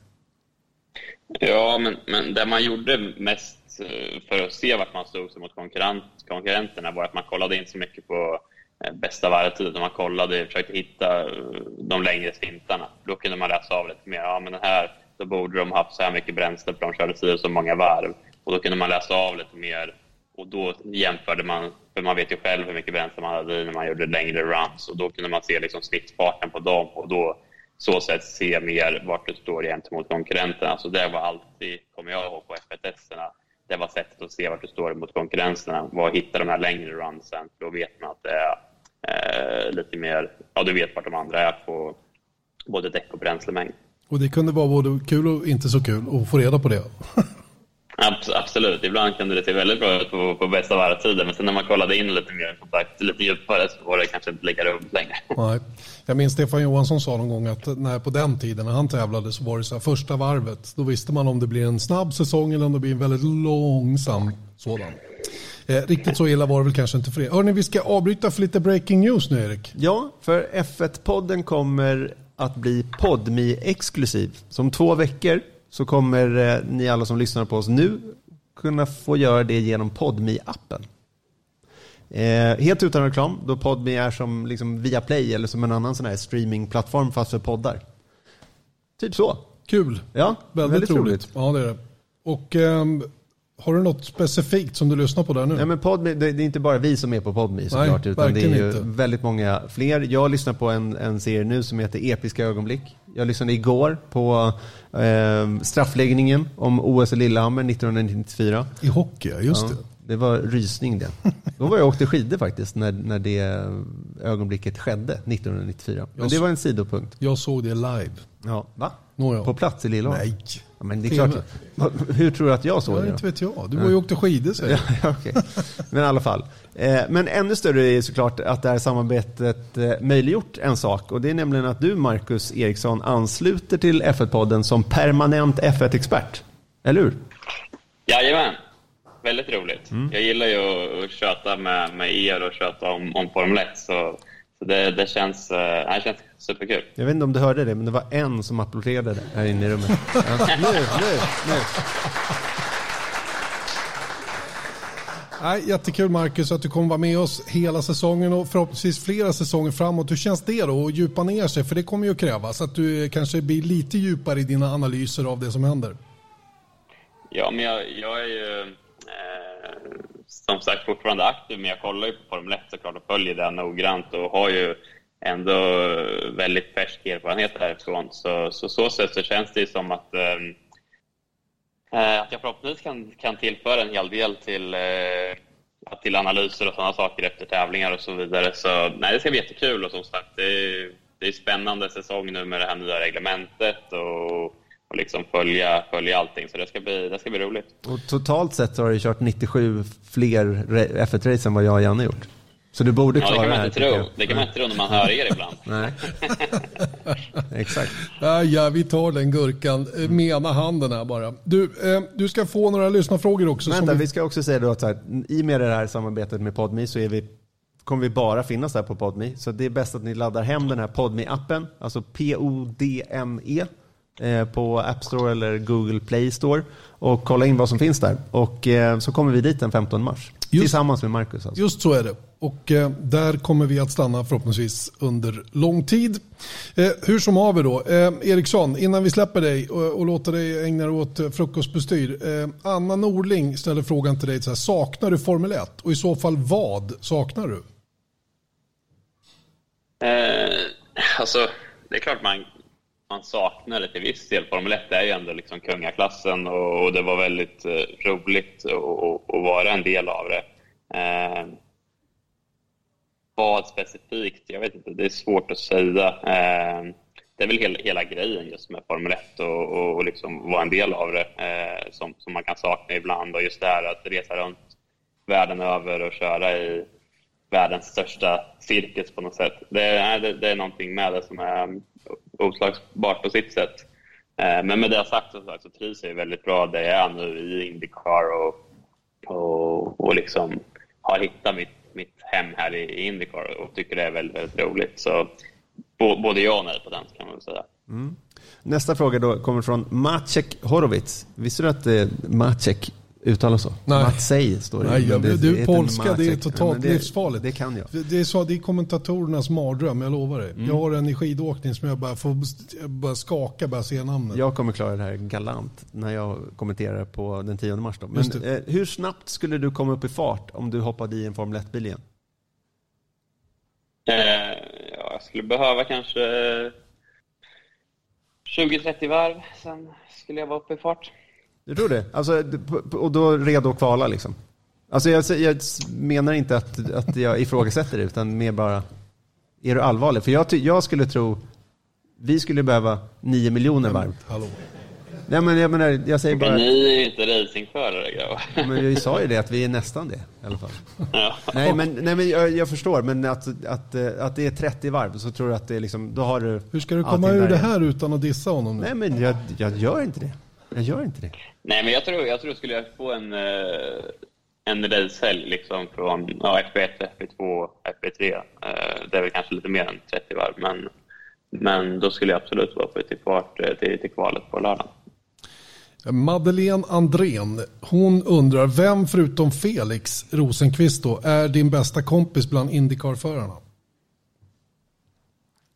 Ja, men, men det man gjorde mest eh, för att se vart man stod sig mot konkurrent, konkurrenterna var att man kollade inte så mycket på eh, bästa varvtid. Man kollade, försökte hitta eh, de längre stintarna. Då kunde man läsa av lite mer. Ja, men den här då borde de haft så här mycket bränsle för de körde si så många varv. Och då kunde man läsa av lite mer och då jämförde man, för man vet ju själv hur mycket bränsle man hade i när man gjorde längre runs och då kunde man se liksom snittfarten på dem och då så sätt se mer vart du står gentemot konkurrenterna. Så det var alltid, kommer jag ihåg, på F1-testerna. Det var sättet att se vart du står mot konkurrenterna. Var hittar de här längre runsen. Då vet man att det är eh, lite mer, ja du vet vart de andra är på både däck och bränslemängd.
Och det kunde vara både kul och inte så kul att få reda på det.
Absolut, ibland kunde det se väldigt bra ut på, på bästa varvtiden men sen när man kollade in lite mer kontakt, lite djupare så var det kanske inte lika roligt längre.
Nej. Jag minns Stefan Johansson sa någon gång att när, på den tiden när han tävlade så var det så här, första varvet, då visste man om det blir en snabb säsong eller om det blir en väldigt långsam sådan. Eh, riktigt så illa var det väl kanske inte för er. Hörrni, vi ska avbryta för lite breaking news nu Erik.
Ja, för F1-podden kommer att bli podmi exklusiv. Så om två veckor så kommer eh, ni alla som lyssnar på oss nu kunna få göra det genom podmi appen Eh, helt utan reklam, då Podme är som liksom Viaplay eller som en annan sån här streamingplattform fast för poddar. Typ så.
Kul.
Ja,
väldigt, väldigt roligt. roligt. Ja, det är det. Och um, har du något specifikt som du lyssnar på där nu?
Nej, men Podme, det, är inte bara vi som är på Podme såklart, Nej, utan det är ju inte. väldigt många fler. Jag lyssnar på en, en serie nu som heter Episka ögonblick. Jag lyssnade igår på eh, straffläggningen om OS i Lillehammer 1994.
I hockey, just ja. det.
Det var rysning det. Då var jag åkte skidor faktiskt när, när det ögonblicket skedde 1994. Men det var en sidopunkt.
Jag såg det live.
Ja, va? Nåja. På plats i Lillehammer?
Nej.
Ja, men det är klart. Hur tror du att jag såg det?
Inte vet jag. Du var ju åkte skidor säger
ja, okay. Men i alla fall. Eh, men ännu större är såklart att det här samarbetet eh, möjliggjort en sak. Och det är nämligen att du, Marcus Eriksson, ansluter till F1-podden som permanent F1-expert. Eller hur?
Jajamän väldigt roligt. Mm. Jag gillar ju att köta med, med er och köta om, om Formel 1. Så, så det, det, känns, äh, det känns superkul.
Jag vet inte om du hörde det, men det var en som applåderade här inne i rummet. Ja. nu, nu, nu.
Nej, jättekul Marcus att du kommer vara med oss hela säsongen och förhoppningsvis flera säsonger framåt. Hur känns det då att djupa ner sig? För det kommer ju att krävas att du kanske blir lite djupare i dina analyser av det som händer.
Ja, men jag, jag är ju som sagt fortfarande aktiv, men jag kollar ju på Formel 1 såklart och följer det noggrant och har ju ändå väldigt färsk erfarenhet därifrån. Så så, så sätt så känns det som att, ehm, eh, att jag förhoppningsvis kan, kan tillföra en hel del till, eh, till analyser och sådana saker efter tävlingar och så vidare. Så nej, det ska bli jättekul och som sagt, det är, det är spännande säsong nu med det här nya reglementet och och liksom följa, följa allting. Så det ska, bli, det ska bli roligt.
Och totalt sett så har du kört 97 fler F1-race än vad jag och Janne gjort. Så du borde klara ja, det, kan man
inte tro. Det kan man inte tro när man hör er ibland.
Nej. Exakt.
Ja, ja, vi tar den gurkan eh, med ena handen här bara. Du, eh, du ska få några lyssnarfrågor också.
Vänta, vi... vi... ska också säga då att här, i och med det här samarbetet med Podme så är vi kommer vi bara finnas där på Podme. Så det är bäst att ni laddar hem den här podme appen alltså P-O-D-M-E på App Store eller Google Play Store och kolla in vad som finns där. Och eh, så kommer vi dit den 15 mars. Just, tillsammans med Marcus. Alltså.
Just så är det. Och eh, där kommer vi att stanna förhoppningsvis under lång tid. Eh, hur som haver då. Eh, Eriksson, innan vi släpper dig och, och låter dig ägna dig åt frukostbestyr. Eh, Anna Norling ställer frågan till dig. Så här, saknar du Formel 1? Och i så fall vad saknar du?
alltså, det är klart man man saknar det till viss del. Formel 1 är ju ändå liksom kungaklassen och, och det var väldigt eh, roligt att vara en del av det. Eh, vad specifikt? Jag vet inte, det är svårt att säga. Eh, det är väl hela, hela grejen just med Formel 1 och, och, och liksom vara en del av det eh, som, som man kan sakna ibland. Och just det här att resa runt världen över och köra i världens största cirkus på något sätt. Det är, det, det är någonting med det som är oslagbart på sitt sätt. Eh, men med det sagt så, så trivs jag väldigt bra där jag är nu i Indycar och, och, och liksom har hittat mitt, mitt hem här i Indycar och tycker det är väldigt, väldigt roligt. Så både ja och nej på den kan man väl säga.
Mm. Nästa fråga då kommer från Maciek Horowitz. Visste du att eh, Maciek uttalas så?
Nej.
Matsej står det.
Nej, jag,
det,
du,
det
polska, det är totalt
det,
livsfarligt.
Det kan jag.
Det är, så, det är kommentatorernas mardröm, jag lovar dig.
Mm.
Jag har en i skidåkning som jag bara får jag bara skaka bara ser namnet.
Jag kommer klara det här galant när jag kommenterar på den 10 mars. Då. Men eh, hur snabbt skulle du komma upp i fart om du hoppade i en Formel 1-bil igen?
Eh, ja, jag skulle behöva kanske 20-30 varv, sen skulle jag vara uppe i fart.
Du tror det? Alltså, och då redo att kvala liksom? Alltså jag, jag menar inte att, att jag ifrågasätter det, utan mer bara, är du allvarlig? För jag, jag skulle tro, vi skulle behöva 9 miljoner varv.
Hallå.
Nej men jag menar, jag säger
Men
bara,
ni är ju inte racingförare grabbar.
men vi sa ju det, att vi är nästan det i alla fall.
Ja.
Nej men, nej, men jag, jag förstår, men att, att, eh, att det är 30 varv så tror jag att det är liksom, då har du
Hur ska du komma ur det
igen.
här utan att dissa honom nu?
Nej men jag, jag gör inte det. Jag gör inte det.
Nej, men jag tror, jag tror skulle jag få en, eh, en racehelg liksom från ja, FP1, FP2, FP3. Eh, det är väl kanske lite mer än 30 varv, men, men då skulle jag absolut vara uppe till, fart, eh, till, till kvalet på lördagen.
Madeleine Andrén, hon undrar vem förutom Felix Rosenqvist då är din bästa kompis bland Indycar-förarna?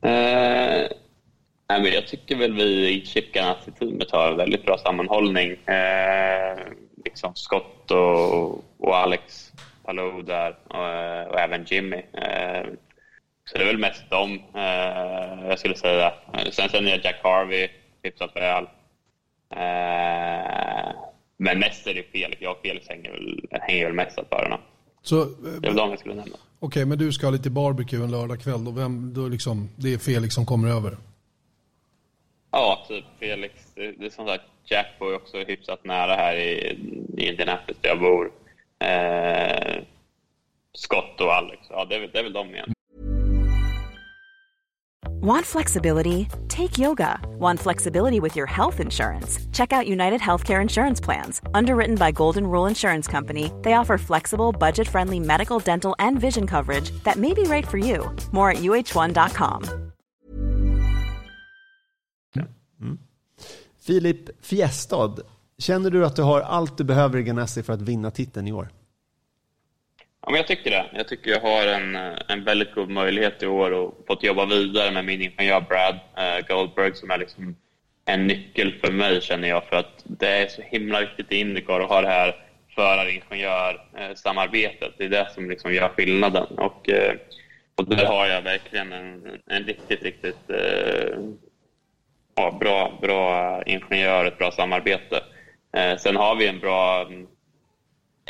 Eh, nej, men jag tycker väl vi i Chipganassi-teamet har en väldigt bra sammanhållning. Eh, liksom Scott och, och Alex Palou där och, eh, och även Jimmy. Eh, så det är väl mest dem, eh, jag skulle säga. Sen känner jag Jack Harvey hyfsat väl. Eh, men mest är det Felix. Jag och Felix hänger väl, hänger väl mest av förarna.
Så,
Det är väl de jag skulle nämna.
Okej, men du ska ha lite barbecue en lördagkväll då, vem, då liksom, det är Felix som kommer över?
Ja, typ Felix. Det, det är som sagt, Jack bor ju också hyfsat nära här i, i Indianapolis där jag bor. Eh, Scott och Alex. Ja, det är, det är väl de.
Want flexibility? Take yoga. Want flexibility with your health insurance? Check out United Healthcare Insurance Plans. Underwritten by Golden Rule Insurance Company, they offer flexible, budget friendly medical, dental, and vision coverage that may be right for you. More at uh1.com. Mm.
Filip Fjestad, känner du att du har allt du behöver i Ganassi för att vinna titeln i år?
Ja, men jag tycker det. Jag tycker jag har en, eh, en väldigt god möjlighet i år och fått jobba vidare med min ingenjör Brad eh, Goldberg som är liksom en nyckel för mig känner jag för att det är så himla viktigt i Indycar att ha det här förare-ingenjör-samarbetet. Det är det som liksom gör skillnaden. Och, eh, och där har jag verkligen en, en riktigt, riktigt eh, ja, bra, bra ingenjör, ett bra samarbete. Eh, sen har vi en bra mm,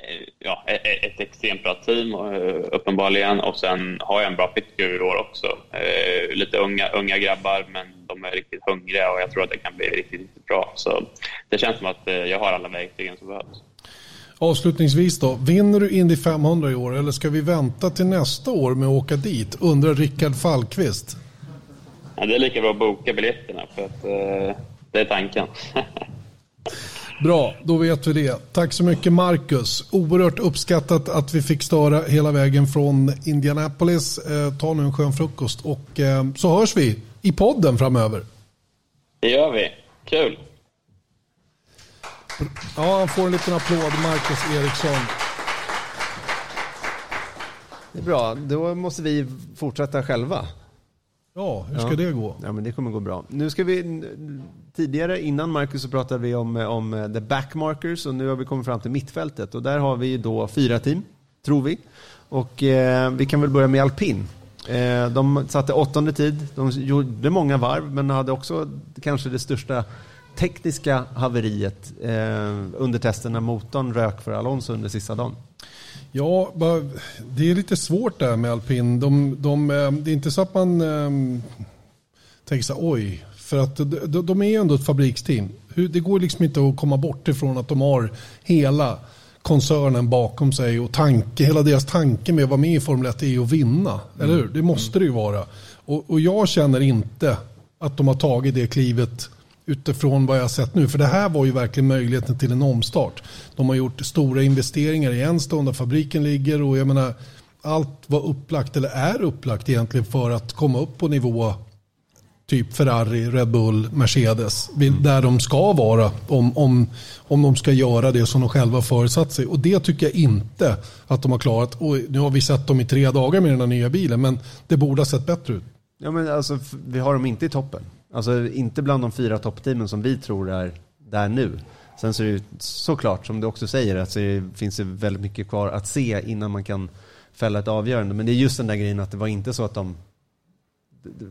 eh, ja, e-, e-, ett extremt bra team eh, uppenbarligen och sen har jag en bra pitcher i år också. Eh, Lite unga, unga grabbar men de är riktigt hungriga och jag tror att det kan bli riktigt, riktigt bra. Så det känns som att eh, jag har alla verktygen som behövs.
Avslutningsvis då, vinner du Indy 500 i år eller ska vi vänta till nästa år med att åka dit? Undrar Rickard Fallqvist.
Ja, det är lika bra att boka biljetterna för att eh, det är tanken.
Bra, då vet vi det. Tack så mycket Marcus. Oerhört uppskattat att vi fick störa hela vägen från Indianapolis. Eh, ta nu en skön frukost och eh, så hörs vi i podden framöver.
det gör vi. Kul!
Ja, han får en liten applåd, Marcus Eriksson.
Det är bra, då måste vi fortsätta själva.
Ja, hur ska
Ja.
det gå?
Ja, men det kommer gå bra. Nu ska vi, tidigare innan Marcus så pratade vi om, om the backmarkers och nu har vi kommit fram till mittfältet och där har vi då fyra team, tror vi. Och eh, vi kan väl börja med alpin. Eh, de satte åttonde tid, de gjorde många varv men hade också kanske det största tekniska haveriet eh, under testen när motorn rök för Alonso under sista dagen.
Ja, det är lite svårt där med alpin. De, de, eh, det är inte så att man um, tänker så här, oj, för att de, de är ju ändå ett fabriksteam. Det går liksom inte att komma bort ifrån att de har hela koncernen bakom sig och tanke, hela deras tanke med att vara med i Formel 1 är att vinna. Mm. Eller hur? Det måste det ju vara. Och, och, jag känner inte att de har tagit det klivet utifrån vad jag har sett nu. För det här var ju verkligen möjligheten till en omstart. De har gjort stora investeringar i Enstone där fabriken ligger och jag menar allt var upplagt eller är upplagt egentligen för att komma upp på nivå typ Ferrari, Red Bull, Mercedes. Mm. Där de ska vara om, om, om de ska göra det som de själva förutsatt sig. Och det tycker jag inte att de har klarat. Och nu har vi sett dem i tre dagar med den här nya bilen men det borde ha sett bättre ut.
Ja, men alltså, vi har dem inte i toppen. Alltså inte bland de fyra toppteamen som vi tror är där nu. Sen så är det såklart, som du också säger, att det finns väldigt mycket kvar att se innan man kan fälla ett avgörande. Men det är just den där grejen att det var inte så att de...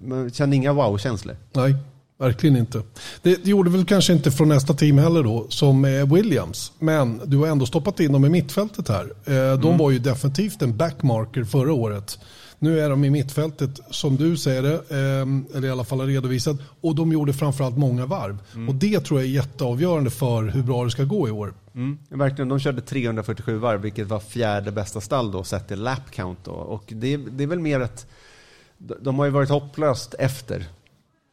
Man kände inga wow-känslor.
Nej, verkligen inte. Det, det, gjorde väl kanske inte från nästa team heller då, som Williams. Men du har ändå stoppat in dem i mittfältet här. Eh, de mm. var ju definitivt en backmarker förra året. Nu är de i mittfältet som du säger det, eh, eller i alla fall har redovisat. Och de gjorde framförallt många varv. Mm. Och det tror jag är jätteavgörande för hur bra det ska gå i år.
Mm. Verkligen, de körde 347 varv, vilket var fjärde bästa stall då, sett till lap count. Då. Och det, det är väl mer att de har ju varit hopplöst efter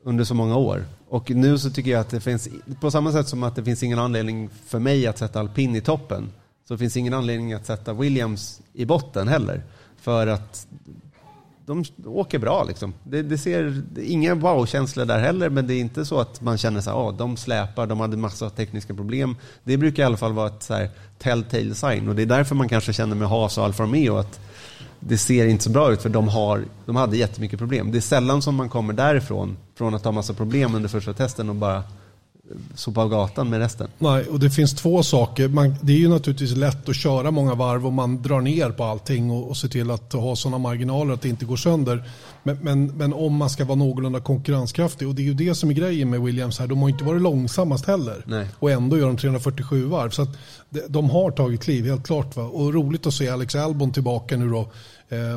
under så många år. Och nu så tycker jag att det finns, på samma sätt som att det finns ingen anledning för mig att sätta alpin i toppen, så finns ingen anledning att sätta Williams i botten heller. För att de åker bra liksom. Det, det ser, det inga wow-känslor där heller, men det är inte så att man känner att ah, de släpar, de hade massa tekniska problem. Det brukar i alla fall vara ett så här, telltale sign och det är därför man kanske känner med Haas och Alfa Romeo att det ser inte så bra ut för de, har, de hade jättemycket problem. Det är sällan som man kommer därifrån, från att ha massa problem under första testen och bara sopa av gatan med resten.
Nej, och det finns två saker. Man, det är ju naturligtvis lätt att köra många varv om man drar ner på allting och, och ser till att ha sådana marginaler att det inte går sönder. Men, men, men, om man ska vara någorlunda konkurrenskraftig och det är ju det som är grejen med Williams här. De har inte varit långsammast heller
Nej.
och ändå gör de 347 varv. Så de har tagit kliv, helt klart. Va? Och roligt att se Alex Albon tillbaka nu då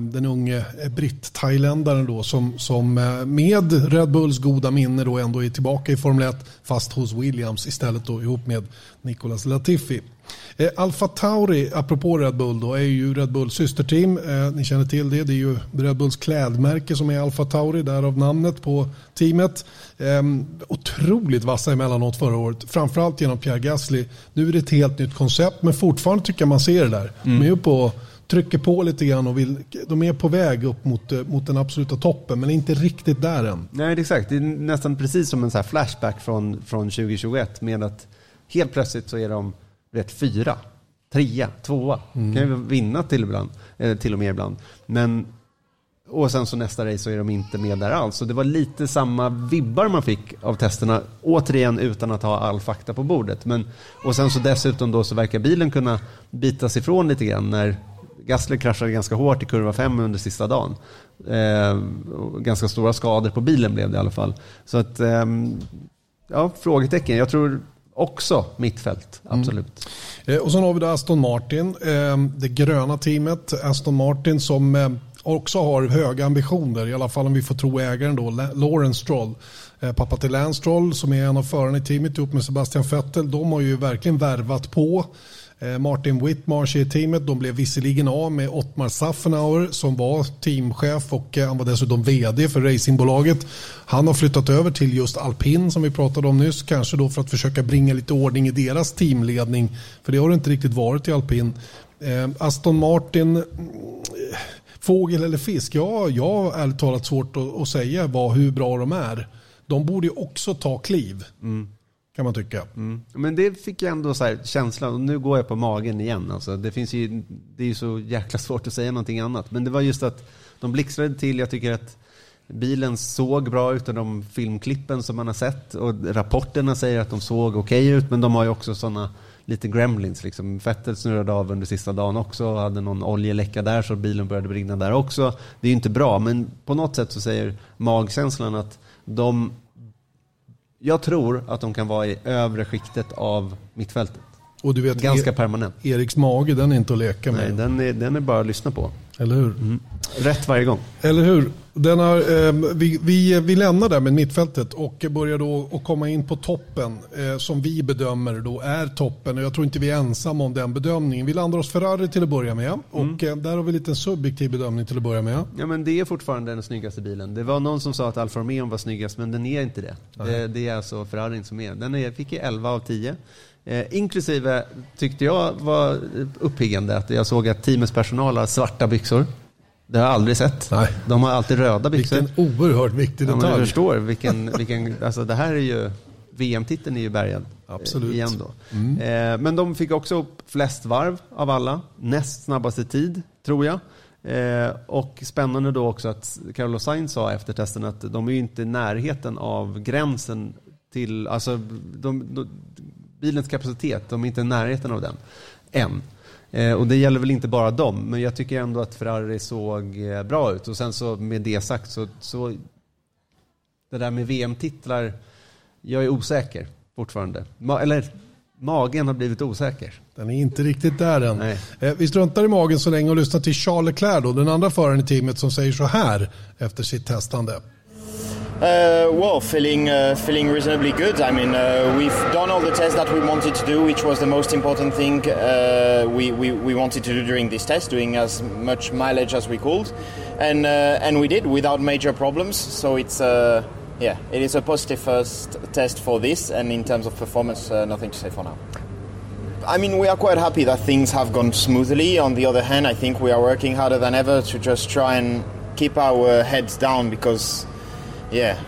den unge britt-thailändaren då som, som eh, med Red Bulls goda minne då ändå är tillbaka i Formel 1 fast hos Williams istället då ihop med Nicolas Latifi. Eh, Alfa Tauri, apropå Red Bull, då, är ju Red Bulls systerteam. Eh, ni känner till det. Det är ju Red Bulls klädmärke som är Alfa Tauri, därav namnet på teamet. Eh, otroligt vassa emellanåt förra året, framförallt genom Pierre Gasly. Nu är det ett helt nytt koncept, men fortfarande tycker jag man ser det där. Mm. De är ju på trycker på lite grann och vill, de är på väg upp mot, eh, mot den absoluta toppen men inte riktigt där än.
Nej, exakt. Det är nästan precis som en så flashback från, från 2021 med att helt plötsligt så är de rätt fyra, trea, tvåa. Mm. Kan ju vinna till, ibland, till och med ibland. Men, och sen så nästa race så är de inte med där alls. Så det var lite samma vibbar man fick av testerna, återigen utan att ha all fakta på bordet. Men, och sen så dessutom då så verkar bilen kunna bitas ifrån lite grann när Gasly kraschade ganska hårt i kurva 5 under sista dagen. Eh, ganska stora skador på bilen blev det i alla fall. Så att, eh, ja, frågetecken. Jag tror också mittfält, mm. absolut.
Mm. och sen har vi då Aston Martin, ehm, det gröna teamet. Aston Martin som eh, också har höga ambitioner, i alla fall om vi får tro ägaren då, Lawrence Stroll. Eh, pappa till Lance Stroll som är en av förarna i teamet ihop med Sebastian Vettel. De har ju verkligen värvat på. Eh, Martin Whitmarsh i teamet. De blev visserligen av med Ottmar Saffenauer som var teamchef och eh, han var dessutom vd för racingbolaget. Han har flyttat över till just alpin som vi pratade om nyss. Kanske då för att försöka bringa lite ordning i deras teamledning. För det har det inte riktigt varit i alpin. Eh, Aston Martin, mm, fågel eller fisk? Ja, jag har ärligt talat svårt att, säga vad, hur bra de är. De borde ju också ta kliv. Mm kan man tycka.
Mm. Men det fick jag ändå så här känslan, och nu går jag på magen igen. Alltså, det, finns ju, det är ju så jäkla svårt att säga någonting annat. Men det var just att de blixtrade till. Jag tycker att bilen såg bra ut av de filmklippen som man har sett. Och rapporterna säger att de såg okej okay ut, men de har ju också sådana lite gremlins. Liksom. Fettet snurrade av under sista dagen också. Hade någon oljeläcka där så bilen började brinna där också. Det är ju inte bra, men på något sätt så säger magkänslan att de jag tror att de kan vara i övre skiktet av mittfältet.
Och du vet,
Ganska
e
permanent.
Eriks mage, den är inte att leka med.
Nej, den är, den är bara att lyssna på.
Eller hur?
Mm. Rätt varje gång.
Eller hur? Den har, eh, vi, vi, vi lämnar där med mittfältet och börjar då att komma in på toppen eh, som vi bedömer då är toppen. Och jag tror inte vi är ensamma om den bedömningen. Vi landar oss Ferrari till att börja med och eh, där har vi lite en subjektiv bedömning till att börja med.
Ja, men det är fortfarande den snyggaste bilen. Det var någon som sa att Alfa Romeo var snyggast, men den är inte det. Det, det är alltså Ferrarin som är. Den är, fick 11 av 10. Eh, inklusive tyckte jag var uppiggande att jag såg att teamets personal har svarta byxor. Det har jag aldrig sett.
Nej.
De har alltid röda byxor.
Vilken oerhört viktig
Ja, men
detalj.
förstår. Vilken, vilken, alltså det här är ju, VM-titeln är ju bärgad. eh,
Absolut.
Igen då. Eh, men de fick också upp flest varv av alla. Näst snabbaste tid, tror jag. Eh, och spännande då också att Carlos Sainz sa efter testen att de är ju inte i närheten av gränsen till, alltså de, de, bilens kapacitet, de är inte i närheten av den än. Eh, och det gäller väl inte bara dem, men jag tycker ändå att Ferrari såg eh, bra ut. Och sen så med det sagt så, så det där med VM-titlar, jag är osäker fortfarande. Ma eller magen har blivit osäker.
Den är inte riktigt där än.
Nej.
Eh, Vi struntar i magen så länge och lyssnar till Charles Leclerc, då, den andra föraren i teamet som säger så här efter sitt testande.
Uh, well, feeling uh, feeling reasonably good. I mean, uh, we've done all the tests that we wanted to do, which was the most important thing uh, we, we, we wanted to do during this test, doing as much mileage as we could, and uh, and we did without major problems. So it's uh, yeah, it is a positive first test for this, and in terms of performance, nothing to say for now. I mean, we are quite happy that things have gone smoothly. On the other hand, I think we are working harder than ever to just try and keep our heads down because, yeah,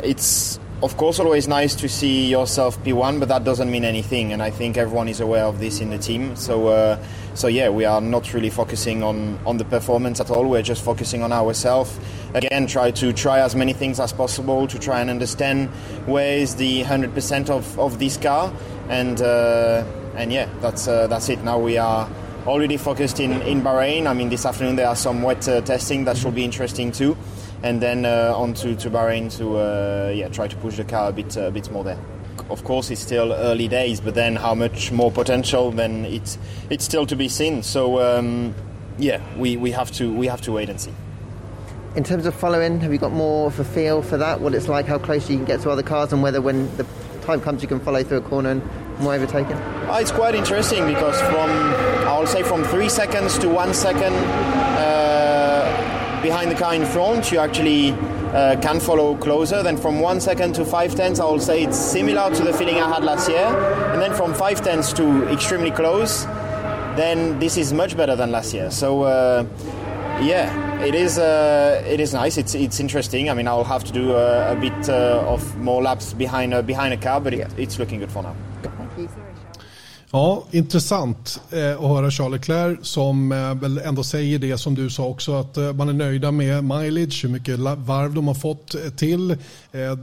it's of course always nice to see yourself P1, but that doesn't mean anything. And I think everyone is aware of this in the team. So, uh, so yeah, we are not really focusing on on the performance at all. We're just focusing on ourselves. Again, try to try as many things as possible to try and understand where is the 100% of, of this car and. Uh, and yeah, that's uh, that's it. Now we are already focused in, in Bahrain. I mean, this afternoon there are some wet uh, testing that should be interesting too, and then uh, on to, to Bahrain to uh, yeah try to push the car a bit a bit more there. Of course, it's still early days, but then how much more potential? Then it's it's still to be seen. So um, yeah, we, we have to we have to wait and see.
In terms of following, have you got more of a feel for that? What it's like, how close you can get to other cars, and whether when the time comes you can follow through a corner and more overtaken?
Uh, it's quite interesting because from I will say from three seconds to one second uh, behind the car in front, you actually uh, can follow closer. Then from one second to five tenths, I will say it's similar to the feeling I had last year. And then from five tenths to extremely close, then this is much better than last year. So. Uh, yeah, it is. Uh, it is nice. It's it's interesting. I mean, I'll have to do uh, a bit uh, of more laps behind uh, behind a car, but it, it's looking good for now.
Ja, intressant eh, att höra Charles Leclerc som eh, väl ändå säger det som du sa också att eh, man är nöjda med mileage, hur mycket varv de har fått till.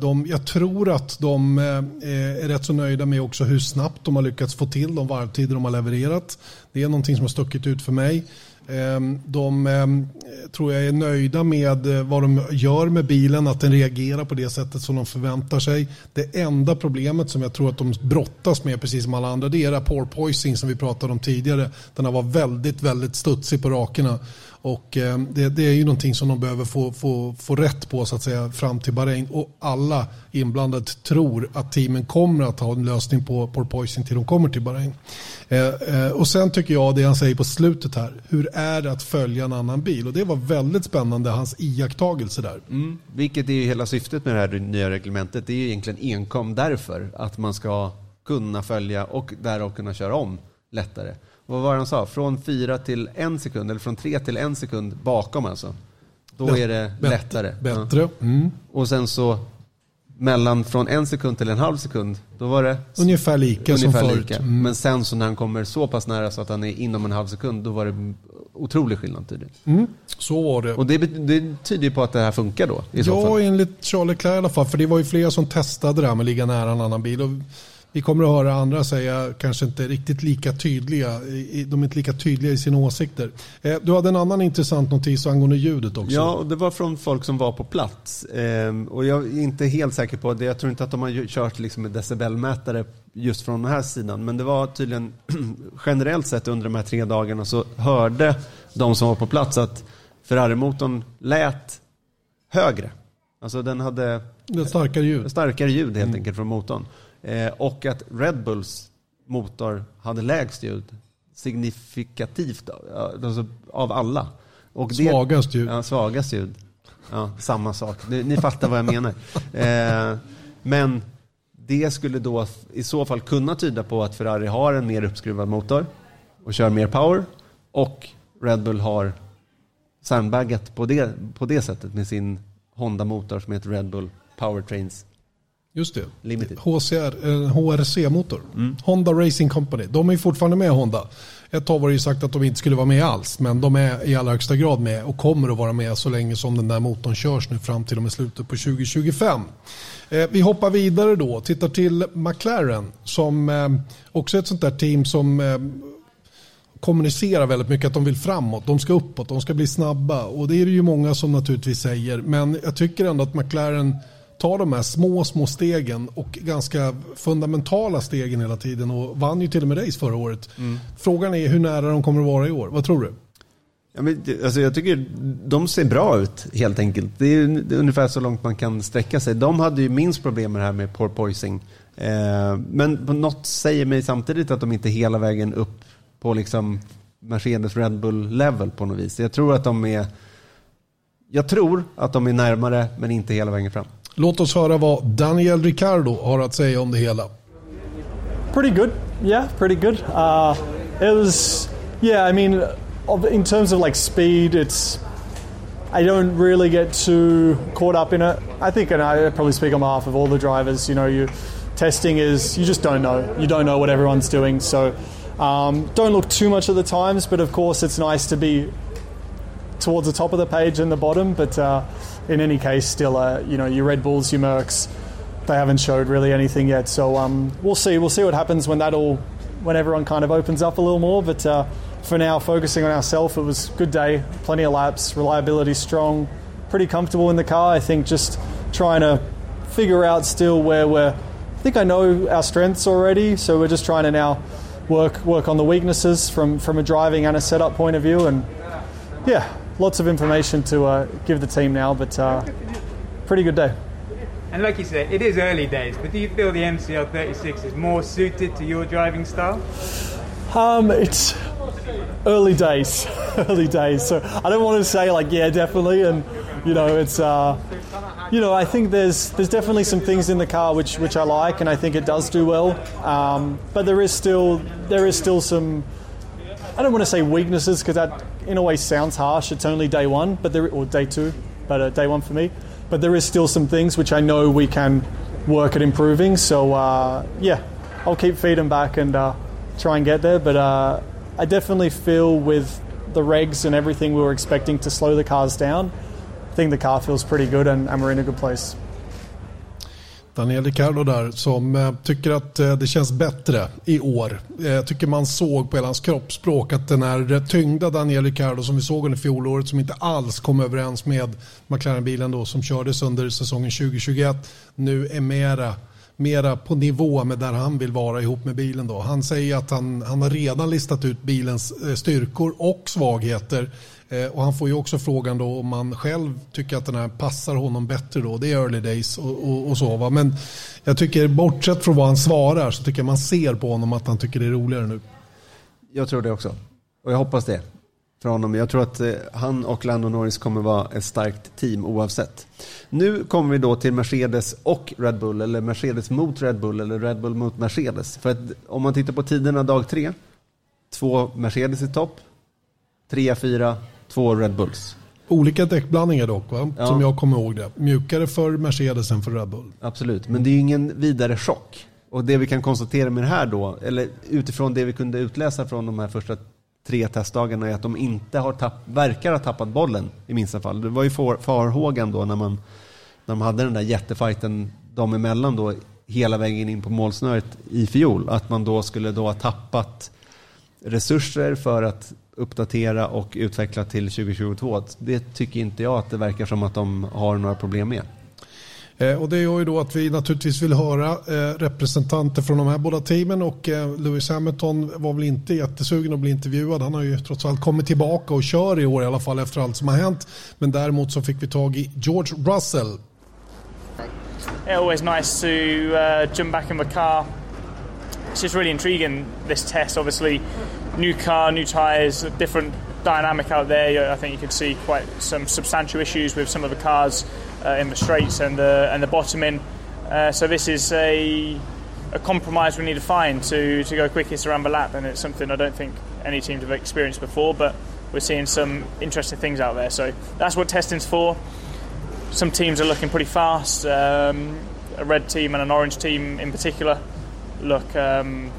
De, jag tror att de är rätt så nöjda med också hur snabbt de har lyckats få till de varvtider de har levererat. Det är någonting som har stuckit ut för mig. Ehm, de ehm, tror jag är nöjda med eh, vad de gör med bilen, att den reagerar på det sättet som de förväntar sig. Det enda problemet som jag tror att de brottas med, precis som alla andra, det är rapport poising som vi pratade om tidigare. Den har varit väldigt, väldigt studsig på rakerna. Och eh, det, det är ju någonting som de behöver få, få, få rätt på så att säga fram till Bahrain. Och alla inblandade tror att teamen kommer att ha en lösning på porpoising till de kommer till Bahrain. Eh, eh, och sen tycker jag det han säger på slutet här. Hur är det att följa en annan bil? Och det var väldigt spännande, hans iakttagelse där.
Mm. Vilket är ju hela syftet med det här nya reglementet. Det är ju egentligen enkom därför att man ska kunna följa och därav kunna köra om lättare. Vad var det han sa? Från fyra till en sekund, eller från tre till en sekund bakom alltså. Då är det
Bättre-
lättare.
Bättre.
Ja.
Mm.
Och sen så mellan från en sekund till en halv sekund, då var det
Ungefär lika som
ungefär
förut.
lika.
Mm.
Men sen så när han kommer så pass nära så att han är inom en halv sekund, då var det otrolig skillnad tydligen.
Mm. Så var det.
Och det, det tyder ju på att det här funkar då i så
Ja,
fall.
enligt Charlie Leclerc i alla fall. För det var ju flera som testade det här med att ligga nära en annan bil. Och Vi kommer att höra andra säga kanske inte riktigt lika tydliga. De är inte lika tydliga i sina åsikter. Eh, du hade en annan intressant notis angående ljudet också.
Ja, och det var från folk som var på plats. Ehm, och jag är inte helt säker på det. Jag tror inte att de har kört liksom med decibelmätare just från den här sidan. Men det var tydligen generellt sett under de här tre dagarna så hörde de som var på plats att Ferrari-motorn lät högre. Alltså den hade
starkare ljud,
starkare ljud helt mm. enkelt från motorn. Eh, och att Red Bulls motor hade lägst ljud signifikativt alltså, av alla.
Och det, svagast ljud.
Ja, svagast ljud. Ja, samma sak. Ni, ni fattar vad jag menar. Eh, men det skulle då i så fall kunna tyda på att Ferrari har en mer uppskruvad motor och kör mer power och Red Bull har sandbaggat på det, på det sättet med sin Honda-motor som heter Red Bull Powertrains
Just det. Limited. HCR, en HRC-motor. Mm. Honda Racing Company. De är fortfarande med Honda. Ett tag var det ju sagt att de inte skulle vara med alls. Men de är i allra högsta grad med och kommer att vara med så länge som den där motorn körs nu fram till och med slutet på 2025. Eh, vi hoppar vidare då. Tittar till McLaren som eh, också är ett sånt där team som eh, kommunicerar väldigt mycket att de vill framåt, de ska uppåt, de ska bli snabba. Och det är det ju många som naturligtvis säger. Men jag tycker ändå att McLaren tar de här små, små stegen och ganska fundamentala stegen hela tiden och vann ju till och med race förra året. Mm. Frågan är hur nära de kommer att vara i år. Vad tror du?
Ja, men, alltså, jag tycker de ser bra ut helt enkelt. Det är, det är ungefär så långt man kan sträcka sig. De hade ju minst problem med det här med porpoising. Eh, men på något säger mig samtidigt att de inte är hela vägen upp på liksom Mercedes Red Bull level på något vis. Jag tror att de är jag tror att de är närmare men inte hela vägen fram.
Låt oss höra vad Daniel Ricciardo har att säga om det hela.
Pretty good, yeah, pretty good. Uh, it was, yeah, I mean, in terms of like speed, it's. I don't really get too caught up in it. I think, and I probably speak on behalf of all the drivers. You know, you testing is you just don't know. You don't know what everyone's doing, so um, don't look too much at the times. But of course, it's nice to be towards the top of the page and the bottom. But uh, in any case, still, uh, you know, your Red Bulls, your Mercs, they haven't showed really anything yet. So um, we'll see. We'll see what happens when that all, when everyone kind of opens up a little more. But uh, for now, focusing on ourselves, it was good day. Plenty of laps, reliability strong, pretty comfortable in the car. I think just trying to figure out still where we're. I think I know our strengths already, so we're just trying to now work work on the weaknesses from from a driving and a setup point of view, and yeah, lots of information to uh, give the team now, but uh, pretty good day.
And like you said, it is early days, but do you feel the MCL 36 is more suited to your driving style?
Um, it's early days, early days. So I don't want to say like yeah, definitely, and you know it's. Uh, you know, I think there's there's definitely some things in the car which which I like, and I think it does do well. Um, but there is still there is still some. I don't want to say weaknesses because that in a way sounds harsh. It's only day one, but there or day two, but uh, day one for me. But there is still some things which I know we can work at improving. So uh, yeah, I'll keep feeding back and uh, try and get there. But uh, I definitely feel with the regs and everything we were expecting to slow the cars down. I think the car feels pretty good and, and we're in a good place.
Daniel Ricciardo där som eh, tycker att eh, det känns bättre i år. Jag tycker man såg på hela hans kroppsspråk att den här tyngda Daniel Ricciardo som vi såg under fjolåret som inte alls kom överens med McLaren-bilen då som kördes under säsongen 2021 nu är mera mera på nivå med där han vill vara ihop med bilen. Då. Han säger att han, han har redan listat ut bilens styrkor och svagheter Eh, och han får ju också frågan då om man själv tycker att den här passar honom bättre då. Det är early days och, och, och så. Va? Men jag tycker bortsett från vad han svarar så tycker jag man ser på honom att han tycker det är roligare nu.
Jag tror det också. Och jag hoppas det för honom. Jag tror att eh, han och Lando Norris kommer vara ett starkt team oavsett. Nu kommer vi då till Mercedes och Red Bull, eller Mercedes mot Red Bull, eller Red Bull mot Mercedes. För att om man tittar på tiderna dag tre, två Mercedes i topp, trea, fyra, två Red Bulls.
Olika däckblandningar dock, va? Ja. som jag kommer ihåg det. Mjukare för Mercedes än för Red Bull.
Absolut, men det är ju ingen vidare chock. Och det vi kan konstatera med det här då, eller utifrån det vi kunde utläsa från de här första tre testdagarna, är att de inte har tapp, verkar ha tappat bollen i minsta fall. Det var ju farhågan då när man, när de hade den där jättefajten dem emellan då hela vägen in på målsnöret i fjol. Att man då skulle då ha tappat resurser för att uppdatera och utveckla till 2022. Det tycker inte jag att det verkar som att de har några problem med.
Eh, och det gör ju då att vi naturligtvis vill höra eh, representanter från de här båda teamen och eh, Lewis Hamilton var väl inte jättesugen att bli intervjuad. Han har ju trots allt kommit tillbaka och kör i år i alla fall efter allt som har hänt. Men däremot så fick vi tag i George Russell.
Yeah, always nice to uh, jump back in the car. It's just really intriguing this test. Obviously, new car, new tyres, different dynamic out there. I think you can see quite some substantial issues with some of the cars uh, in the straights and the and the bottoming. Uh, so this is a a compromise we need to find to, to go quickest around the lap, and it's something I don't think any teams have experienced before. But we're seeing some interesting things out there, so that's what testing's for. Some teams are looking pretty fast. Um, a red team and an orange team in particular look um,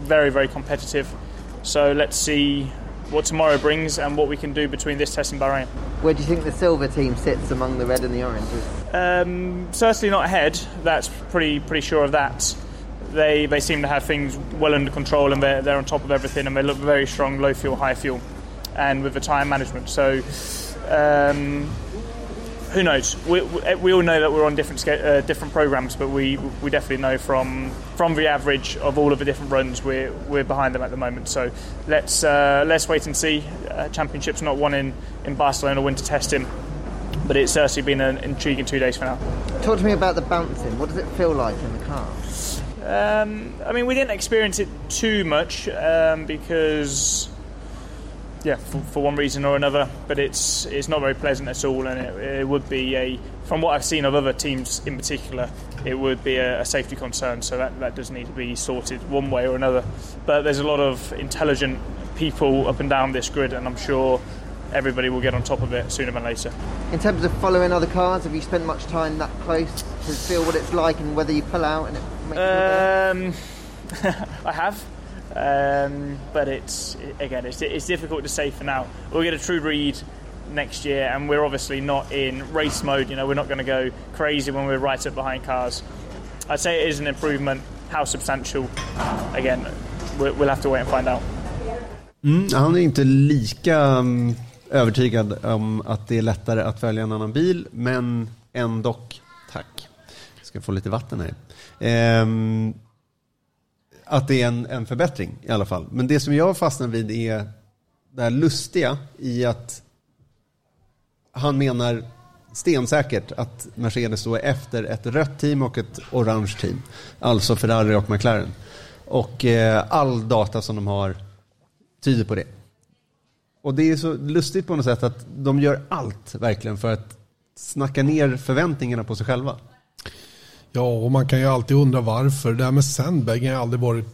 very very competitive. So let's see what tomorrow brings and what we can do between this test and Bahrain.
Where do you think the silver team sits among the red and the oranges?
Um, certainly not ahead. That's pretty pretty sure of that. They they seem to have things well under control and they're, they're on top of everything and they look very strong, low fuel, high fuel, and with the time management. So. Um, who knows? We, we, all know that we're on different uh, different programs, but we we definitely know from from the average of all of the different runs, we're we're behind them at the moment. So let's uh, let's wait and see. Uh, championships not won in in Barcelona winter testing, but it's certainly been an intriguing two days for now.
Talk to me about the bouncing. What does it feel like in the car?
Um, I mean, we didn't experience it too much um, because yeah, for, for, one reason or another. But it's it's not very pleasant at all, and it, it, would be a from what I've seen of other teams in particular, it would be a, a, safety concern. So that that does need to be sorted one way or another. But there's a lot of intelligent people up and down this grid, and I'm sure. Everybody will get on top of it sooner than later.
In terms of following other cars, have you spent much time that close to feel what it's like and whether you pull out and it makes
um, I have. Um, but it's again, it's, it's difficult to say for now. We'll get a true read next year, and we're obviously not in race mode. You know, we're not going to go crazy when we're right up behind cars. I'd say it is an improvement. How substantial? Again, we'll have to wait and find out.
Mm, han är inte lika um, övertygad om att det är lättare att välja en annan bil, men ändå. Tack. Jag ska få lite vatten här. Um, att det är en, en förbättring i alla fall. Men det som jag fastnar vid är det här lustiga i att han menar stensäkert att Mercedes står efter ett rött team och ett orange team. Alltså Ferrari och McLaren. Och eh, all data som de har tyder på det. Och det är så lustigt på något sätt att de gör allt verkligen för att snacka ner förväntningarna på sig själva.
Ja, och man kan ju alltid undra varför. Det här med sandbagging har aldrig varit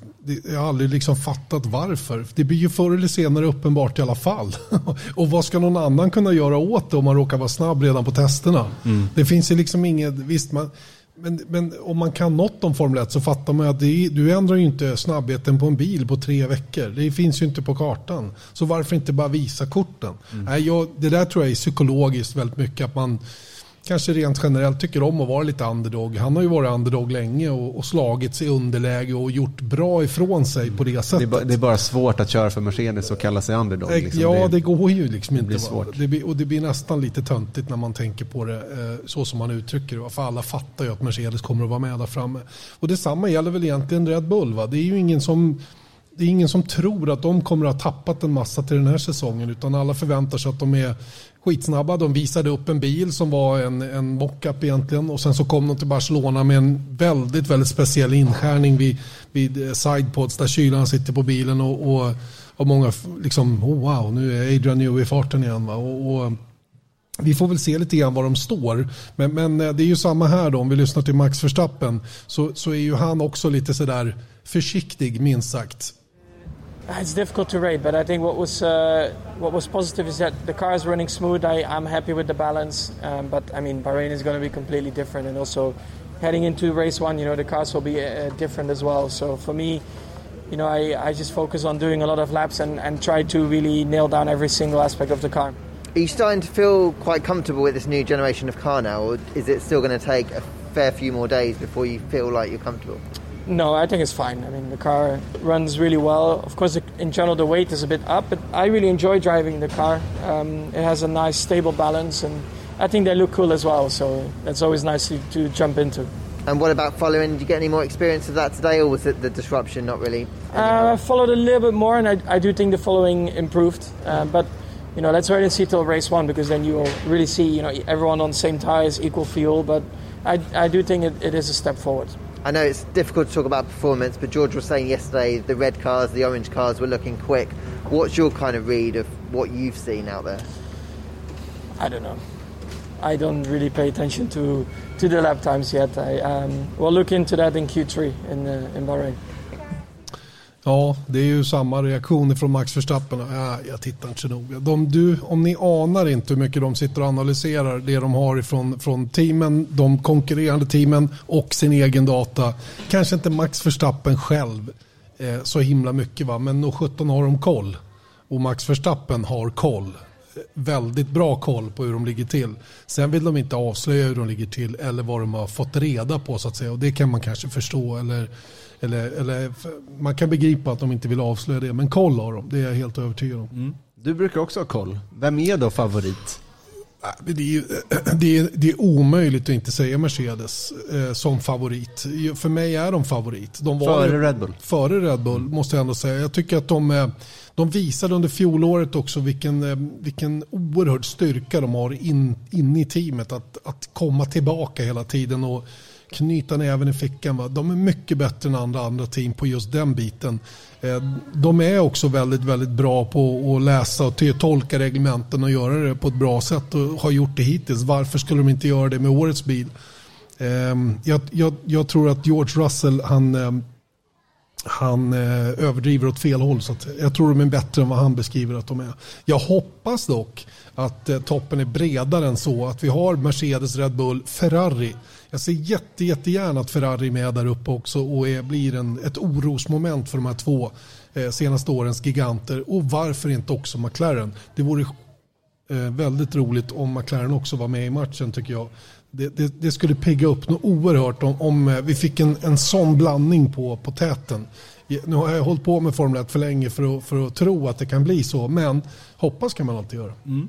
jag har aldrig liksom fattat varför. Det blir ju förr eller senare uppenbart i alla fall. och vad ska någon annan kunna göra åt det om man råkar vara snabb redan på testerna? Mm. Det finns ju liksom inget, visst man, men, men om man kan något om Formel 1 så fattar man att är, du ändrar ju inte snabbheten på en bil på tre veckor. Det finns ju inte på kartan. Så varför inte bara visa korten? Mm. Nej, jag, det där tror jag är psykologiskt väldigt mycket. att man kanske rent generellt tycker om att vara lite underdog. Han har ju varit underdog länge och, och slagits i underläge och gjort bra ifrån sig på det sättet.
Det är, bara, det är bara svårt att köra för Mercedes och kalla sig underdog.
Liksom. Ja, det, det, går ju liksom inte. Blir svårt. Det blir, och det blir nästan lite töntigt när man tänker på det eh, så som man uttrycker det. För alla fattar ju att Mercedes kommer att vara med där framme. Och detsamma gäller väl egentligen Red Bull. Va? Det är ju ingen som det är ingen som tror att de kommer att ha tappat en massa till den här säsongen utan alla förväntar sig att de är skitsnabba. De visade upp en bil som var en, en mockup egentligen och sen så kom de till Barcelona med en väldigt, väldigt speciell inskärning vid, vid eh, sidepods där kylan sitter på bilen och, och, och många liksom, oh wow, nu är Adrian New i farten igen. Va? Och, och, vi får väl se lite grann var de står. Men, men eh, det är ju samma här då, om vi lyssnar till Max Verstappen så, så är ju han också lite sådär försiktig minst sagt.
It's difficult to rate, but I think what was uh, what was positive is that the car is running smooth. I, I'm happy with the balance, um, but I mean Bahrain is going to be completely different, and also heading into race one, you know the cars will be uh, different as well. So for me, you know, I, I just focus on doing a lot of laps and, and try to really nail down every single aspect of the car.
Are you starting to feel quite comfortable with this new generation of car now, or is it still going to take a fair few more days before you feel like you're comfortable?
No, I think it's fine. I mean, the car runs really well. Of course, in general, the weight is a bit up, but I really enjoy driving the car. Um, it has a nice, stable balance, and I think they look cool as well. So that's always nice to, to jump into.
And what about following? Did you get any more experience of that today, or was it the disruption not really?
Uh, I followed a little bit more, and I, I do think the following improved. Uh, but you know, let's wait and see till race one because then you will really see you know everyone on the same tires, equal fuel. But I, I do think it, it is a step forward.
I know it's difficult to talk about performance, but George was saying yesterday the red cars, the orange cars were looking quick. What's your kind of read of what you've seen out there?
I don't know. I don't really pay attention to, to the lap times yet. I, um, we'll look into that in Q3 in, uh, in Bahrain.
Ja, det är ju samma reaktion från Max Verstappen. Ja, jag tittar inte så noga. De, du, om ni anar inte hur mycket de sitter och analyserar det de har ifrån, från teamen, de konkurrerande teamen och sin egen data. Kanske inte Max Verstappen själv eh, så himla mycket va, men nog 17 har de koll. Och Max Verstappen har koll. Väldigt bra koll på hur de ligger till. Sen vill de inte avslöja hur de ligger till eller vad de har fått reda på så att säga. Och det kan man kanske förstå eller eller, eller, man kan begripa att de inte vill avslöja det, men koll har de. Det är jag helt övertygad om. Mm.
Du brukar också ha koll. Vem är då favorit?
Det är, det, är, det är omöjligt att inte säga Mercedes eh, som favorit. För mig är de favorit. De
före Red Bull?
Före Red Bull måste jag ändå säga. Jag tycker att de, eh, de visade under fjolåret också vilken, eh, vilken oerhörd styrka de har in, in i teamet. Att, att komma tillbaka hela tiden. och knyta näven i fickan. Va? De är mycket bättre än andra, andra team på just den biten. Eh, de är också väldigt, väldigt bra på att läsa och tolka reglementen och göra det på ett bra sätt och har gjort det hittills. Varför skulle de inte göra det med årets bil? Ehm, jag, jag, jag tror att George Russell, han, ehm, han eh, överdriver åt fel håll. Så jag tror de är bättre än vad han beskriver att de är. Jag hoppas dock att eh, toppen är bredare än så. Att vi har Mercedes, Red Bull, Ferrari jag ser jätte, jättegärna att Ferrari är med där uppe också och är, blir en, ett orosmoment för de här två eh, senaste årens giganter. Och varför inte också McLaren? Det vore eh, väldigt roligt om McLaren också var med i matchen tycker jag. Det, det, det skulle pigga upp något oerhört om, om eh, vi fick en, en sån blandning på, på täten. Nu har jag hållit på med Formel 1 för länge för att, för att tro att det kan bli så, men hoppas kan man alltid göra. Mm.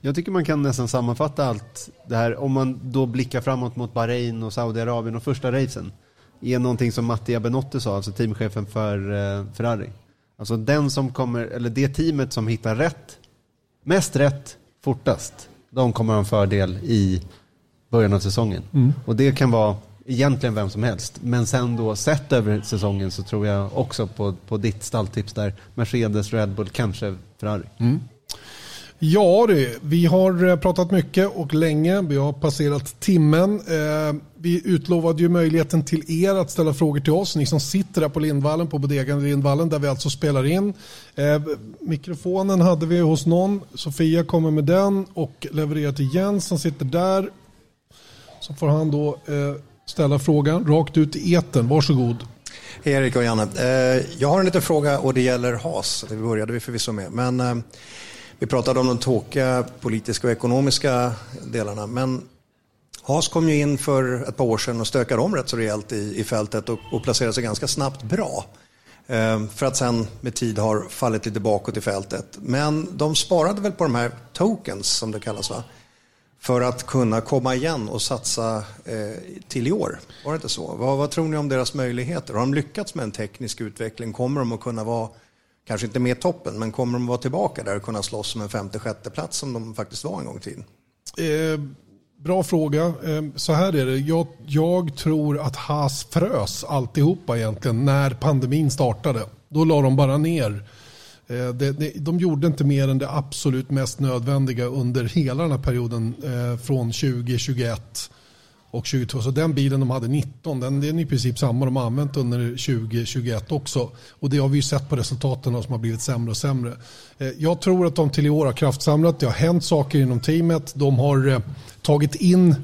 Jag tycker man kan nästan sammanfatta allt det här om man då blickar framåt mot Bahrain och Saudiarabien och första racen. är någonting som Mattia Benotti sa, alltså teamchefen för eh, Ferrari. Alltså den som kommer, eller det teamet som hittar rätt, mest rätt, fortast, de kommer ha en fördel i början av säsongen. Mm. Och det kan vara egentligen vem som helst. Men sen då sett över säsongen så tror jag också på, på ditt stalltips där, Mercedes, Red Bull, kanske Ferrari. Mm.
Ja du, vi har eh, pratat mycket och länge. Vi har passerat timmen. Eh, vi utlovade ju möjligheten till er att ställa frågor till oss. Ni som sitter där på Lindvallen, på bodegan Lindvallen, där vi alltså spelar in. Eh, mikrofonen hade vi hos någon. Sofia kommer med den och levererar till Jens som sitter där. Så får han då eh, ställa frågan rakt ut i eten. Varsågod.
Hej Erik och Janne. Eh, jag har en liten fråga och det gäller HAS. Det började vi förvisso med. Men vi pratade om de tråkiga politiska och ekonomiska delarna. Men Haas kom ju in för ett par år sedan och stökade om rätt så rejält i, i fältet och, och placerade sig ganska snabbt bra. Ehm, för att sen med tid har fallit lite bakåt i fältet. Men de sparade väl på de här tokens som det kallas va? För att kunna komma igen och satsa eh, till i år. Var det inte så? Vad, vad tror ni om deras möjligheter? Har de lyckats med en teknisk utveckling? Kommer de att kunna vara kanske inte med toppen, men kommer de vara tillbaka där och kunna slåss om en femte, sjätte plats som de faktiskt var en gång i tiden?
Eh, bra fråga. Eh, så här är det. Jag, jag, tror att Haas frös alltihopa egentligen när pandemin startade. Då la de bara ner. Eh, det, det, de gjorde inte mer än det absolut mest nödvändiga under hela den här perioden eh, från 2021 och 22. Så den bilen de hade 19, den, den är i princip samma de har använt under 2021 också. Och det har vi ju sett på resultaten som har blivit sämre och sämre. Eh, jag tror att de till i år har kraftsamlat. Det har hänt saker inom teamet. De har eh, tagit in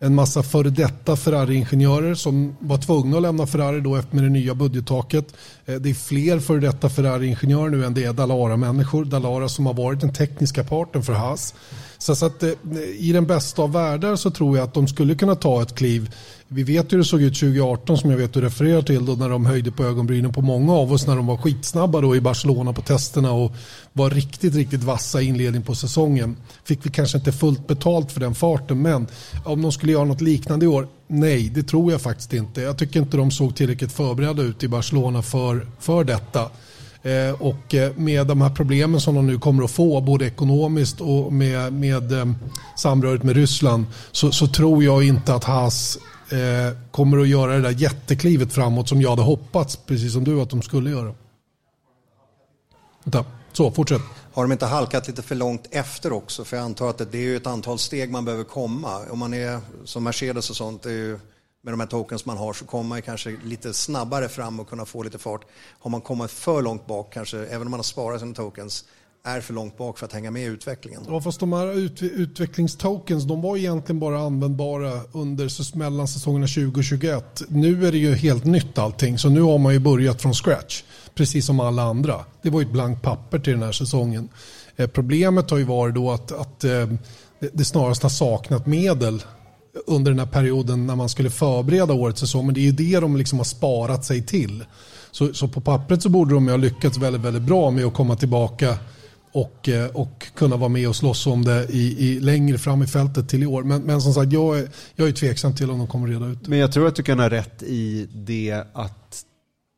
en massa före detta Ferrari-ingenjörer som var tvungna att lämna Ferrari då efter med det nya budgettaket. Eh, det är fler före detta Ferrari-ingenjörer nu än det är Dalara-människor. Dalara som har varit den tekniska parten för Haas så, så att eh, i den bästa av världar så tror jag att de skulle kunna ta ett kliv. Vi vet hur det såg ut 2018 som jag vet du refererar till då när de höjde på ögonbrynen på många av oss när de var skitsnabba då i Barcelona på testerna och var riktigt, riktigt vassa i inledningen på säsongen. Fick vi kanske inte fullt betalt för den farten men om de skulle göra något liknande i år, nej det tror jag faktiskt inte. Jag tycker inte de såg tillräckligt förberedda ut i Barcelona för, för detta. Eh, och eh, med de här problemen som de nu kommer att få, både ekonomiskt och med, med eh, samröret med Ryssland, så, så, tror jag inte att Haas eh, kommer att göra det där jätteklivet framåt som jag hade hoppats, precis som du, att de skulle göra. Vänta. Så, fortsätt.
Har de inte halkat lite för långt efter också? För jag antar att det är ett antal steg man behöver komma. Om man är som Mercedes och sånt, det är ju med de här tokens man har så kommer man kanske lite snabbare fram och kunna få lite fart. Har man kommit för långt bak, kanske, även om man har sparat sina tokens, är för långt bak för att hänga med i utvecklingen.
Ja, fast de här ut, utvecklingstokens de var egentligen bara användbara under mellan säsongerna 20 och 2021. Nu är det ju helt nytt allting, så nu har man ju börjat från scratch. Precis som alla andra. Det var ju ett blankt papper till den här säsongen. Eh, problemet har ju varit då att, att eh, det snarast har saknat medel under den här perioden när man skulle förbereda årets säsong. Men det är ju det de liksom har sparat sig till. Så, så på pappret så borde de ha lyckats väldigt, väldigt bra med att komma tillbaka och, eh, och kunna vara med och slåss om det i, i längre fram i fältet till i år. Men, men som sagt, jag är, jag är tveksam till om de kommer reda ut det.
Men jag tror att du kan ha rätt i det att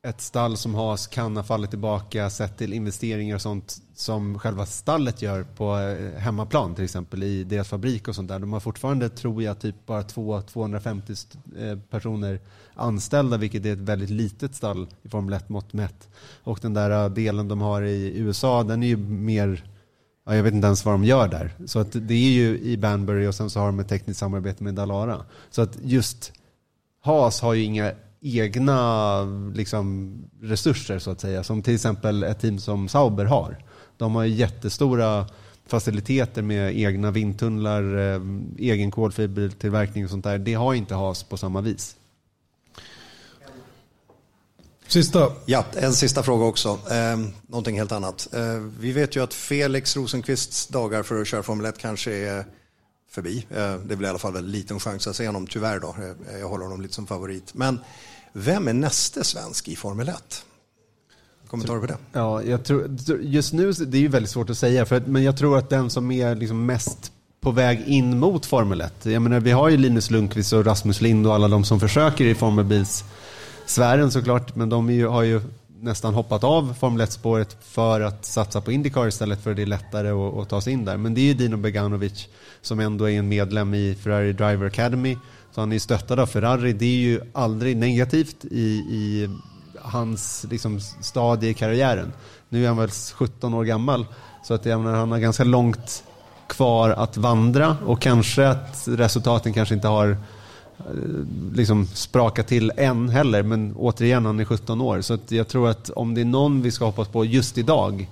ett stall som Haas kan ha fallit tillbaka sett till investeringar och sånt som själva stallet gör på eh, hemmaplan till exempel i deras fabrik och sånt där. De har fortfarande, tror jag, typ bara 250 eh, personer anställda vilket är ett väldigt litet stall i Formel 1 mått mätt. Och den där eh, delen de har i USA den är ju mer Ja, jag vet inte ens vad de gör där. Så att det är ju i Banbury och sen så har de ett tekniskt samarbete med Dalara. Så att just Haas har ju inga egna liksom, resurser så att säga. Som till exempel ett team som Sauber har. De har jättestora faciliteter med egna vindtunnlar, eh, egen kolfibertillverkning och sånt där. Det har inte Haas på samma vis.
Sista.
Ja, en sista fråga också. Eh, någonting helt annat. Eh, vi vet ju att Felix Rosenqvists dagar för att köra Formel 1 kanske är förbi. Eh, det är väl i alla fall en liten chans att se honom, tyvärr då. Eh, jag håller honom lite som favorit. Men vem är nästa svensk i Formel 1? Kommentarer på det?
Ja, jag tror, just nu det är ju väldigt svårt att säga, för men jag tror att den som är liksom mest på väg in mot Formel 1. Jag menar, vi har ju Linus Lundqvist och Rasmus Lind och alla de som försöker i Formel Bils sfären såklart, men de ju, har ju nästan hoppat av Formel 1-spåret för att satsa på Indycar istället för att det är lättare att, att ta sig in där. Men det är ju Dino Beganovic som ändå är en medlem i Ferrari Driver Academy. Så han är stöttad av Ferrari. Det är ju aldrig negativt i, i hans liksom, stadie i karriären. Nu är han väl 17 år gammal, så att jag menar, han har ganska långt kvar att vandra och kanske att resultaten kanske inte har Eh, liksom spraka till än heller. Men återigen, han är 17 år. Så att jag tror att om det är någon vi ska hoppas på just idag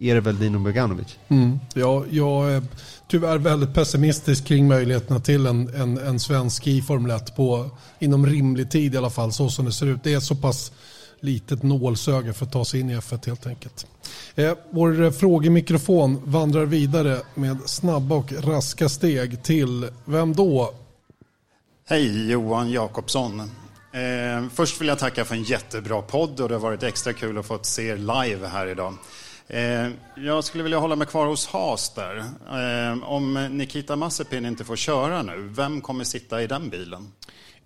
är det väl Dino Beganovic.
Mm. Ja, jag är tyvärr väldigt pessimistisk kring möjligheterna till en, en, en svensk i Formel 1 på, inom rimlig tid i alla fall, så som det ser ut. Det är så pass litet nålsöga för att ta sig in i F1 helt enkelt. Eh, vår frågemikrofon vandrar vidare med snabba och raska steg till, vem då?
Hej, Johan Jakobsson. Eh, först vill jag tacka för en jättebra podd och det har varit extra kul att få se er live här idag. Eh, jag skulle vilja hålla mig kvar hos Haas där. Eh, om Nikita Mazepin inte får köra nu, vem kommer sitta i den bilen?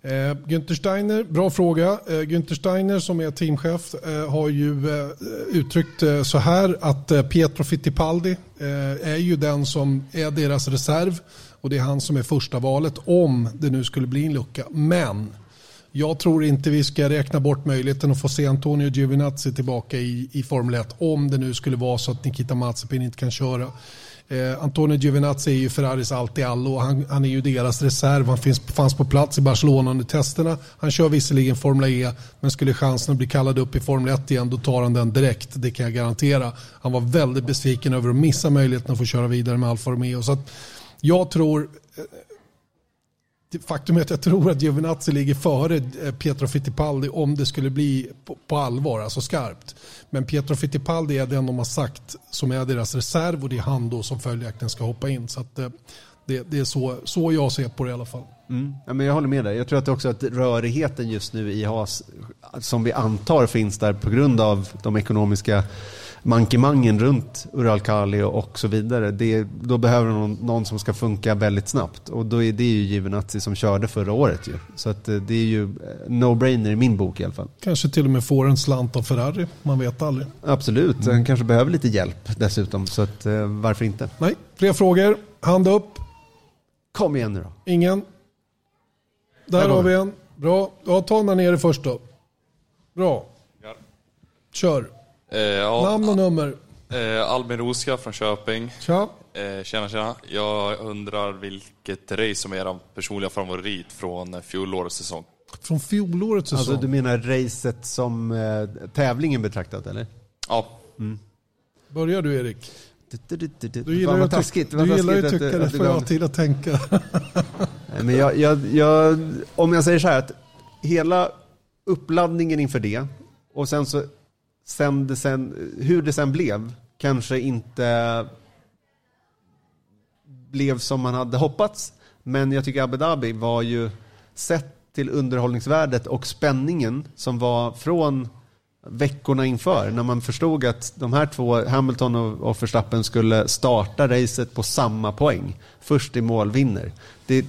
Eh, Günther Steiner, bra fråga. Eh, Günther Steiner som är teamchef eh, har ju eh, uttryckt eh, så här att eh, Pietro Fittipaldi eh, är ju den som är deras reserv och det är han som är första valet om det nu skulle bli en lucka. Men jag tror inte vi ska räkna bort möjligheten att få se Antonio Giovinazzi tillbaka i, i Formel 1 om det nu skulle vara så att Nikita Mazepin inte kan köra. Eh, Antonio Giovinazzi är ju Ferraris allt i allo. Han, han är ju deras reserv. Han finns, fanns på plats i Barcelona under testerna. Han kör visserligen Formel E, men skulle chansen att bli kallad upp i Formel 1 igen, då tar han den direkt. Det kan jag garantera. Han var väldigt besviken över att missa möjligheten att få köra vidare med Alfa Romeo. Så jag tror eh, faktum är att jag tror att Giovinazzi ligger före eh, Pietro Fittipaldi om det skulle bli på, allvar, alltså skarpt. Men Pietro Fittipaldi är den de har sagt som är deras reserv och det är han då som följaktligen ska hoppa in. Så att, eh, det, det, är så, så jag ser på det i alla fall.
Mm. Ja, men jag håller med dig. Jag tror att också att rörigheten just nu i Haas som vi antar finns där på grund av de ekonomiska mankemangen runt Uralkali och så vidare. Det, då behöver någon, någon som ska funka väldigt snabbt. Och då är det ju Givenazzi som körde förra året. Ju. Så att eh, det är ju no-brainer i min bok i alla fall.
Kanske till och med får en slant av Ferrari. Man vet aldrig.
Absolut. Mm. Han kanske behöver lite hjälp dessutom. Så att, eh, varför inte?
Nej, fler frågor. Hand upp.
Kom igen nu då.
Ingen. Där har vi en. Bra. Ja, ta den där nere först då. Bra. Kör.
Eh, ja,
Namn och nummer.
Eh, Albin Roska från Köping.
Tja.
Eh, tjena, tjena. Jag undrar vilket race som är er personliga favorit från fjolårets säsong?
Från fjolårets säsong?
Alltså du menar racet som eh, tävlingen betraktat eller?
Ja.
Mm. Börjar du Erik?
Du, du, du,
du gillar ju att tycka, du gillar att tycka det får jag till att tänka.
Men jag, jag, jag, om jag säger så här att hela uppladdningen inför det och sen så sen det sen, hur det sen blev kanske inte blev som man hade hoppats. Men jag tycker Abu Dhabi var ju sett till underhållningsvärdet och spänningen som var från veckorna inför när man förstod att de här två, Hamilton och Verstappen, skulle starta racet på samma poäng. Först i mål vinner. Det,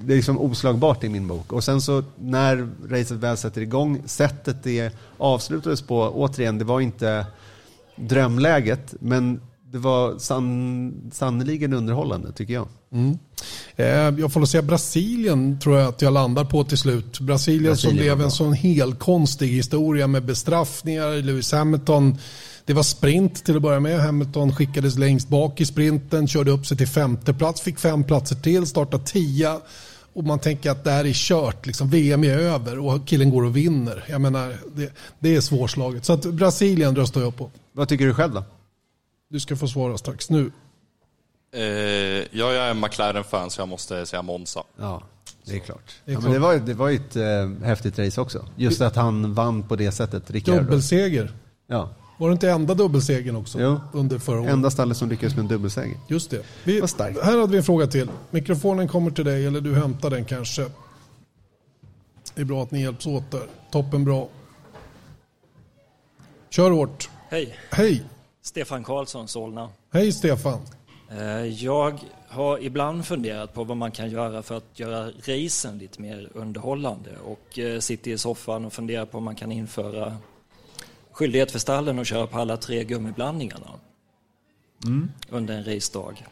det är liksom oslagbart i min bok. Och sen så när racet väl sätter igång, sättet det avslutades på, återigen, det var inte drömläget, men det var san, sannoliken underhållande tycker jag.
Mm. Eh, jag får säga Brasilien tror jag att jag landar på till slut. Brasilien, Brasilien som blev en sån helkonstig historia med bestraffningar. Lewis Hamilton, det var sprint till att börja med. Hamilton skickades längst bak i sprinten, körde upp sig till femte plats, fick fem platser till, startade tia. Och man tänker att det här är kört, liksom, VM är över och killen går och vinner. Jag menar, det, det är svårslaget. Så att Brasilien röstar jag på.
Vad tycker du själv då?
Du ska få svara strax. Nu.
Eh, jag är McLaren-fan så jag måste säga Monza.
Ja, det är klart. Det, är ja, men det, var, det var ju ett äh, häftigt race också. Just att han vann på det sättet.
Dubbelseger.
Ja.
Var det inte enda dubbelsegern också?
Jo.
Under förra året?
Enda stallet som lyckades med en dubbelseger.
Just det. Vi, här hade vi en fråga till. Mikrofonen kommer till dig eller du hämtar den kanske. Det är bra att ni hjälps åt där. Toppen bra. Kör hårt.
Hej.
Hej.
Stefan Karlsson, Solna.
Hej Stefan.
Eh, jag har ibland funderat på vad man kan göra för att göra racen lite mer underhållande och eh, sitter i soffan och funderar på om man kan införa skyldighet för stallen att köra på alla tre gummiblandningarna mm. under en racedag.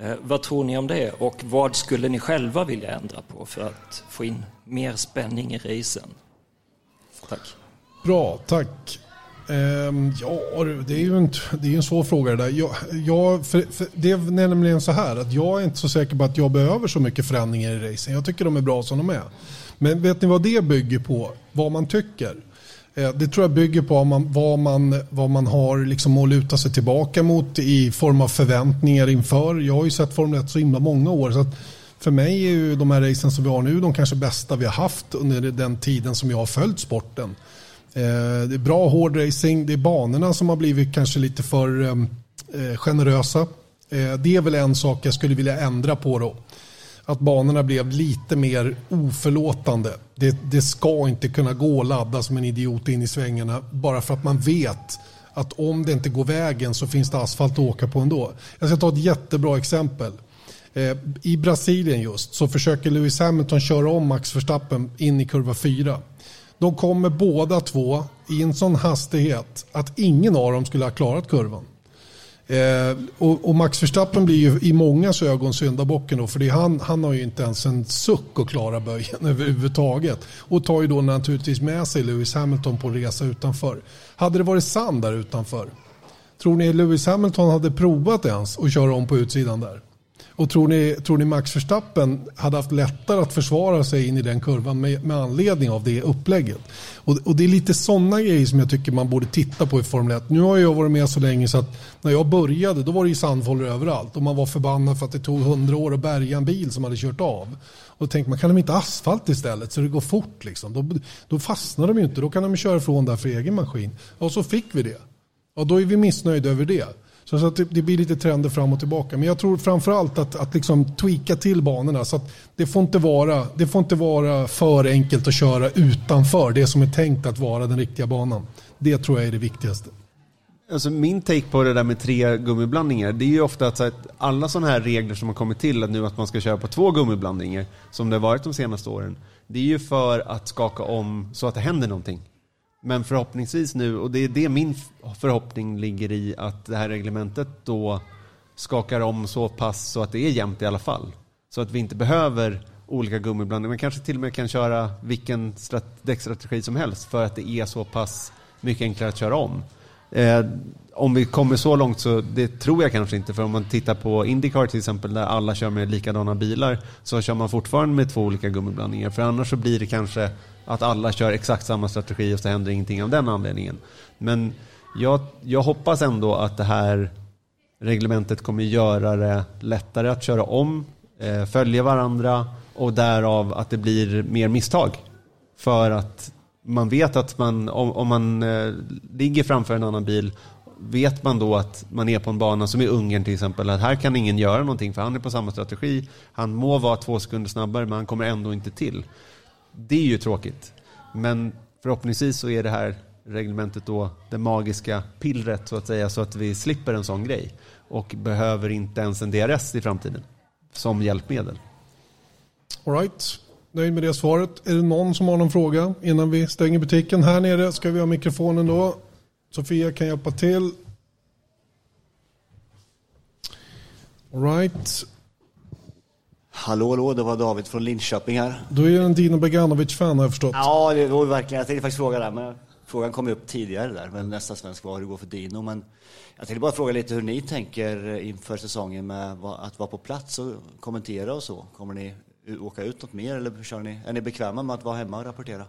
Eh, vad tror ni om det och vad skulle ni själva vilja ändra på för att få in mer spänning i racen? Tack.
Bra, tack. Um, ja, det är ju en, det är en svår fråga det där. Jag, jag, för, för det är nämligen så här att jag är inte så säker på att jag behöver så mycket förändringar i racing. Jag tycker de är bra som de är. Men vet ni vad det bygger på? Vad man tycker. Eh, det tror jag bygger på vad man, vad man, vad man har liksom att luta sig tillbaka mot i form av förväntningar inför. Jag har ju sett Formel 1 så himla många år. Så att för mig är ju de här racen som vi har nu de kanske bästa vi har haft under den tiden som jag har följt sporten. Eh, det är bra hård racing. Det är banorna som har blivit kanske lite för eh, generösa. Det är väl en sak jag skulle vilja ändra på då att banorna blev lite mer oförlåtande. Det, det ska inte kunna gå att ladda som en idiot in i svängarna bara för att man vet att om det inte går vägen så finns det asfalt att åka på ändå. Jag ska ta ett jättebra exempel. Eh, I Brasilien just så försöker Lewis Hamilton köra om Max Verstappen in i kurva 4. De kommer båda två i en sån hastighet att ingen av dem skulle ha klarat kurvan. Eh, och, och, Max Verstappen blir ju i mångas ögon syndabocken då, för det han, han har ju inte ens en suck att klara böjen överhuvudtaget. Och tar ju då naturligtvis med sig Lewis Hamilton på en resa utanför. Hade det varit sand där utanför, tror ni Lewis Hamilton hade provat ens att köra om på utsidan där? Och tror ni, tror ni Max Verstappen hade haft lättare att försvara sig in i den kurvan med, med anledning av det upplägget? Och, och det är lite sådana grejer som jag tycker man borde titta på i Formel 1. Nu har jag varit med så länge så att när jag började då var det ju sandfållor överallt och man var förbannad för att det tog hundra år att bärga en bil som hade kört av. Och då tänkte man, kan de inte asfalt istället så det går fort liksom? Då, då fastnar de ju inte, då kan de köra ifrån där för egen maskin. Och så fick vi det. Och då är vi missnöjda över det. Så att det, det, blir lite trender fram och tillbaka. Men jag tror framförallt att, att liksom tweaka till banorna. Så att det, får inte vara, det får inte vara för enkelt att köra utanför det som är tänkt att vara den riktiga banan. Det tror jag är det viktigaste.
Alltså min take på det där med tre gummiblandningar, det är ju ofta att, att alla sådana här regler som har kommit till, att nu att man ska köra på två gummiblandningar, som det har varit de senaste åren, det är ju för att skaka om så att det händer någonting. Men förhoppningsvis nu, och det är det min förhoppning ligger i, att det här reglementet då skakar om så pass så att det är jämnt i alla fall. Så att vi inte behöver olika gummiblandningar. Man kanske till och med kan köra vilken däckstrategi som helst för att det är så pass mycket enklare att köra om. Eh, om vi kommer så långt så det tror jag kanske inte. För om man tittar på Indycar till exempel där alla kör med likadana bilar så kör man fortfarande med två olika gummiblandningar. För annars så blir det kanske att alla kör exakt samma strategi och så händer ingenting av den anledningen. Men jag, jag hoppas ändå att det här reglementet kommer göra det lättare att köra om, eh, följa varandra och därav att det blir mer misstag. För att man vet att man, om, om man eh, ligger framför en annan bil vet man då att man är på en bana som i Ungern till exempel, att här kan ingen göra någonting för han är på samma strategi. Han må vara två sekunder snabbare men han kommer ändå inte till. Det är ju tråkigt. Men förhoppningsvis så är det här reglementet då det magiska pillret så att säga så att vi slipper en sån grej och behöver inte ens en DRS i framtiden som hjälpmedel.
All right. Nöjd med det svaret. Är det någon som har någon fråga innan vi stänger butiken? Här nere ska vi ha mikrofonen då. Sofia kan hjälpa till. All right.
Hallå, hallå, det var David från Linköping här.
Du är en Dino Beganovic-fan har jag förstått.
Ja, det var verkligen. Jag tänkte faktiskt fråga där, men frågan kom upp tidigare där, men nästa svensk var hur det går för Dino. Men jag tänkte bara fråga lite hur ni tänker inför säsongen med att vara på plats och kommentera och så. Kommer ni åka ut något mer eller kör ni, är ni bekväma med att vara hemma och rapportera?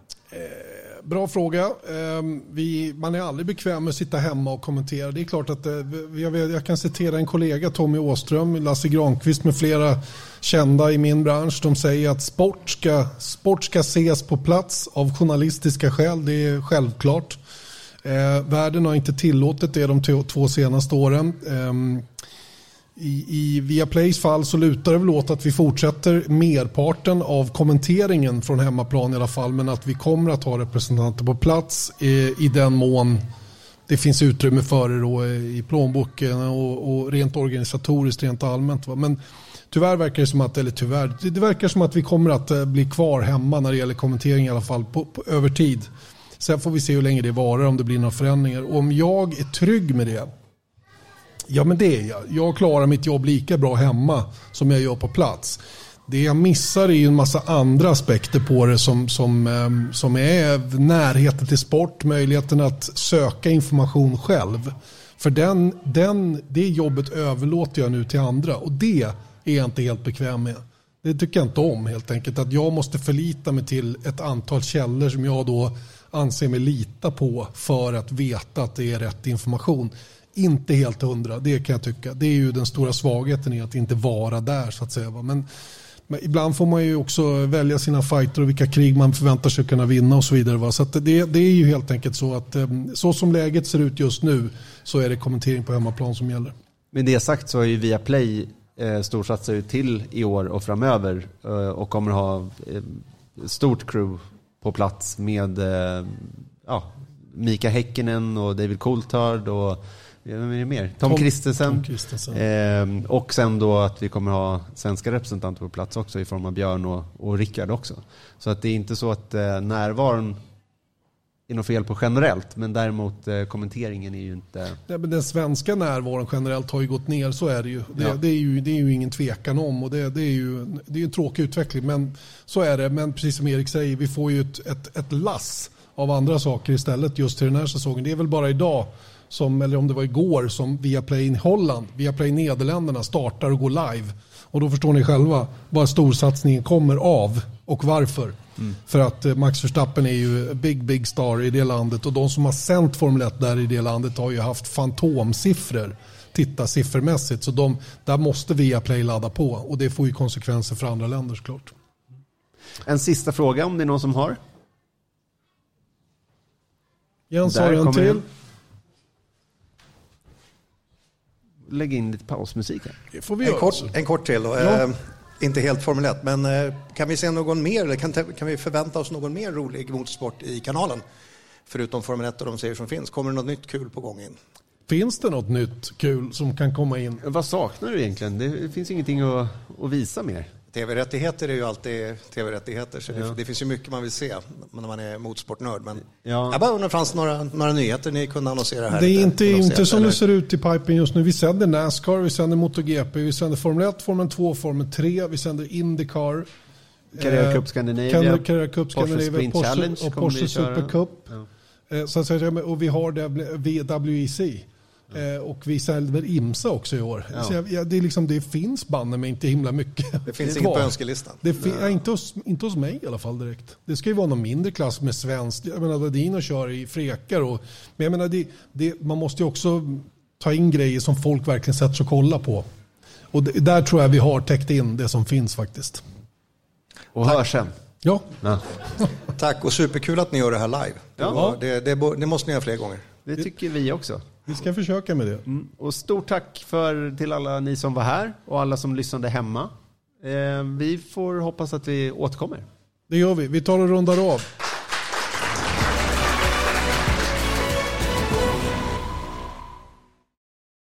Bra fråga. Ehm, vi, man är aldrig bekväm med att sitta hemma och kommentera. Det är klart att eh, jag, jag, kan citera en kollega, Tommy Åström, Lasse Granqvist med flera kända i min bransch. De säger att sport ska, sport ska ses på plats av journalistiska skäl. Det är självklart. Eh, världen har inte tillåtit det de två senaste åren. Ehm, i, I Viaplays fall så lutar det väl åt att vi fortsätter merparten av kommenteringen från hemmaplan i alla fall. Men att vi kommer att ha representanter på plats i, i den mån det finns utrymme för det då eh, i plånboken och, och rent organisatoriskt, rent allmänt. Va? Men tyvärr verkar det som att, eller tyvärr, det verkar som att vi kommer att eh, bli kvar hemma när det gäller kommentering i alla fall på, på, över tid. Sen får vi se hur länge det varar, om det blir några förändringar. Och om jag är trygg med det Ja men det är jag. Jag klarar mitt jobb lika bra hemma som jag gör på plats. Det jag missar är ju en massa andra aspekter på det som, som, ehm, som är närheten till sport, möjligheten att söka information själv. För den, den, det jobbet överlåter jag nu till andra och det är jag inte helt bekväm med. Det tycker jag inte om helt enkelt. Att jag måste förlita mig till ett antal källor som jag då anser mig lita på för att veta att det är rätt information inte helt hundra, det kan jag tycka. Det är ju den stora svagheten i att inte vara där så att säga. Men, men ibland får man ju också välja sina fighter och vilka krig man förväntar sig kunna vinna och så vidare. Va? Så det, det är ju helt enkelt så att ehm, så som läget ser ut just nu så är det kommentering på hemmaplan som gäller.
Med det sagt så har ju Viaplay eh, storsatsar ju till i år och framöver eh, och kommer ha eh, stort crew på plats med eh, ja, Mika Häckinen och David Coulthard och vem är det mer? Tom, Kristensen. Eh, och sen då att vi kommer ha svenska representanter på plats också i form av Björn och, och Rickard också. Så att det är inte så att eh, närvaron är något fel på generellt, men däremot eh, kommenteringen är ju inte...
Ja, men den svenska närvaron generellt har ju gått ner, så är det ju. Det, ja. det, är, ju, det är ju ingen tvekan om och det, det är ju det är en tråkig utveckling, men så är det. Men precis som Erik säger, vi får ju ett, ett, ett lass av andra saker istället just till den här säsongen. Det är väl bara idag som, eller om det var igår, som Viaplay Holland, Viaplay Nederländerna startar och går live. Och då förstår ni själva vad storsatsningen kommer av och varför. För att eh, Max Verstappen är ju big, big star i det landet och de som har sänt Formel 1 där i det landet har ju haft fantomsiffror titta siffermässigt. Så de, där måste Viaplay ladda på och det får ju konsekvenser för andra länder såklart.
En sista fråga om det är någon som har?
Jens
Där
har en
kommer
till.
En. Lägg in lite pausmusik här.
Det får vi
En
göra.
kort, en kort till då.
Ja.
Eh, inte helt Formel 1, men eh, kan vi se någon mer, eller kan, kan vi förvänta oss någon mer rolig motorsport i kanalen? Förutom Formel 1 och de serier som finns. Kommer det något nytt kul på gång in?
Finns det något nytt kul som kan komma in?
Vad saknar du egentligen? Det finns ingenting att, att visa mer.
Tv-rättigheter är ju alltid tv-rättigheter, så
Ja.
det, det finns ju mycket man vill se när man är motorsportnörd. Men
Ja.
jag bara undrar, fanns det några, några nyheter ni kunde annonsera här?
Det är
lite
inte, inte som
eller?
det ser ut i pipen just nu. Vi sänder Nascar, vi sänder MotoGP, vi sänder Formel 1, Formel 2, Formel 3, vi sänder Indycar.
Carrera
eh,
Cup Scandinavia,
Carrera- Cup
Porsche
Scandinavia,
Sprint
Porsche,
Challenge
och Porsche. Supercup.
Ja.
Eh, Så att säga, och vi har WEC. Eh, Och vi säljer IMSA också i år.
Ja.
Så jag, jag, det, är liksom, det finns banne men inte himla mycket.
Det finns
kvar.
inget på önskelistan.
Det fi- ja, inte, hos, inte hos mig i alla fall direkt. Det ska ju vara någon mindre klass med svenskt. Jag menar Ladino kör i frekar. Och, men jag menar det, det, man måste ju också ta in grejer som folk verkligen sätter sig och kollar på. Och det, där tror jag vi har täckt in det som finns faktiskt.
Och hör sen.
Ja.
Tack och superkul att ni gör det här live. Det,
Ja.
var, det, det, det måste ni göra fler gånger.
Det tycker vi också.
Vi ska försöka med det.
Mm. Och stort tack för, till alla ni som var här och alla som lyssnade hemma. Eh, vi får hoppas att vi återkommer.
Det gör vi. Vi tar och rundar av.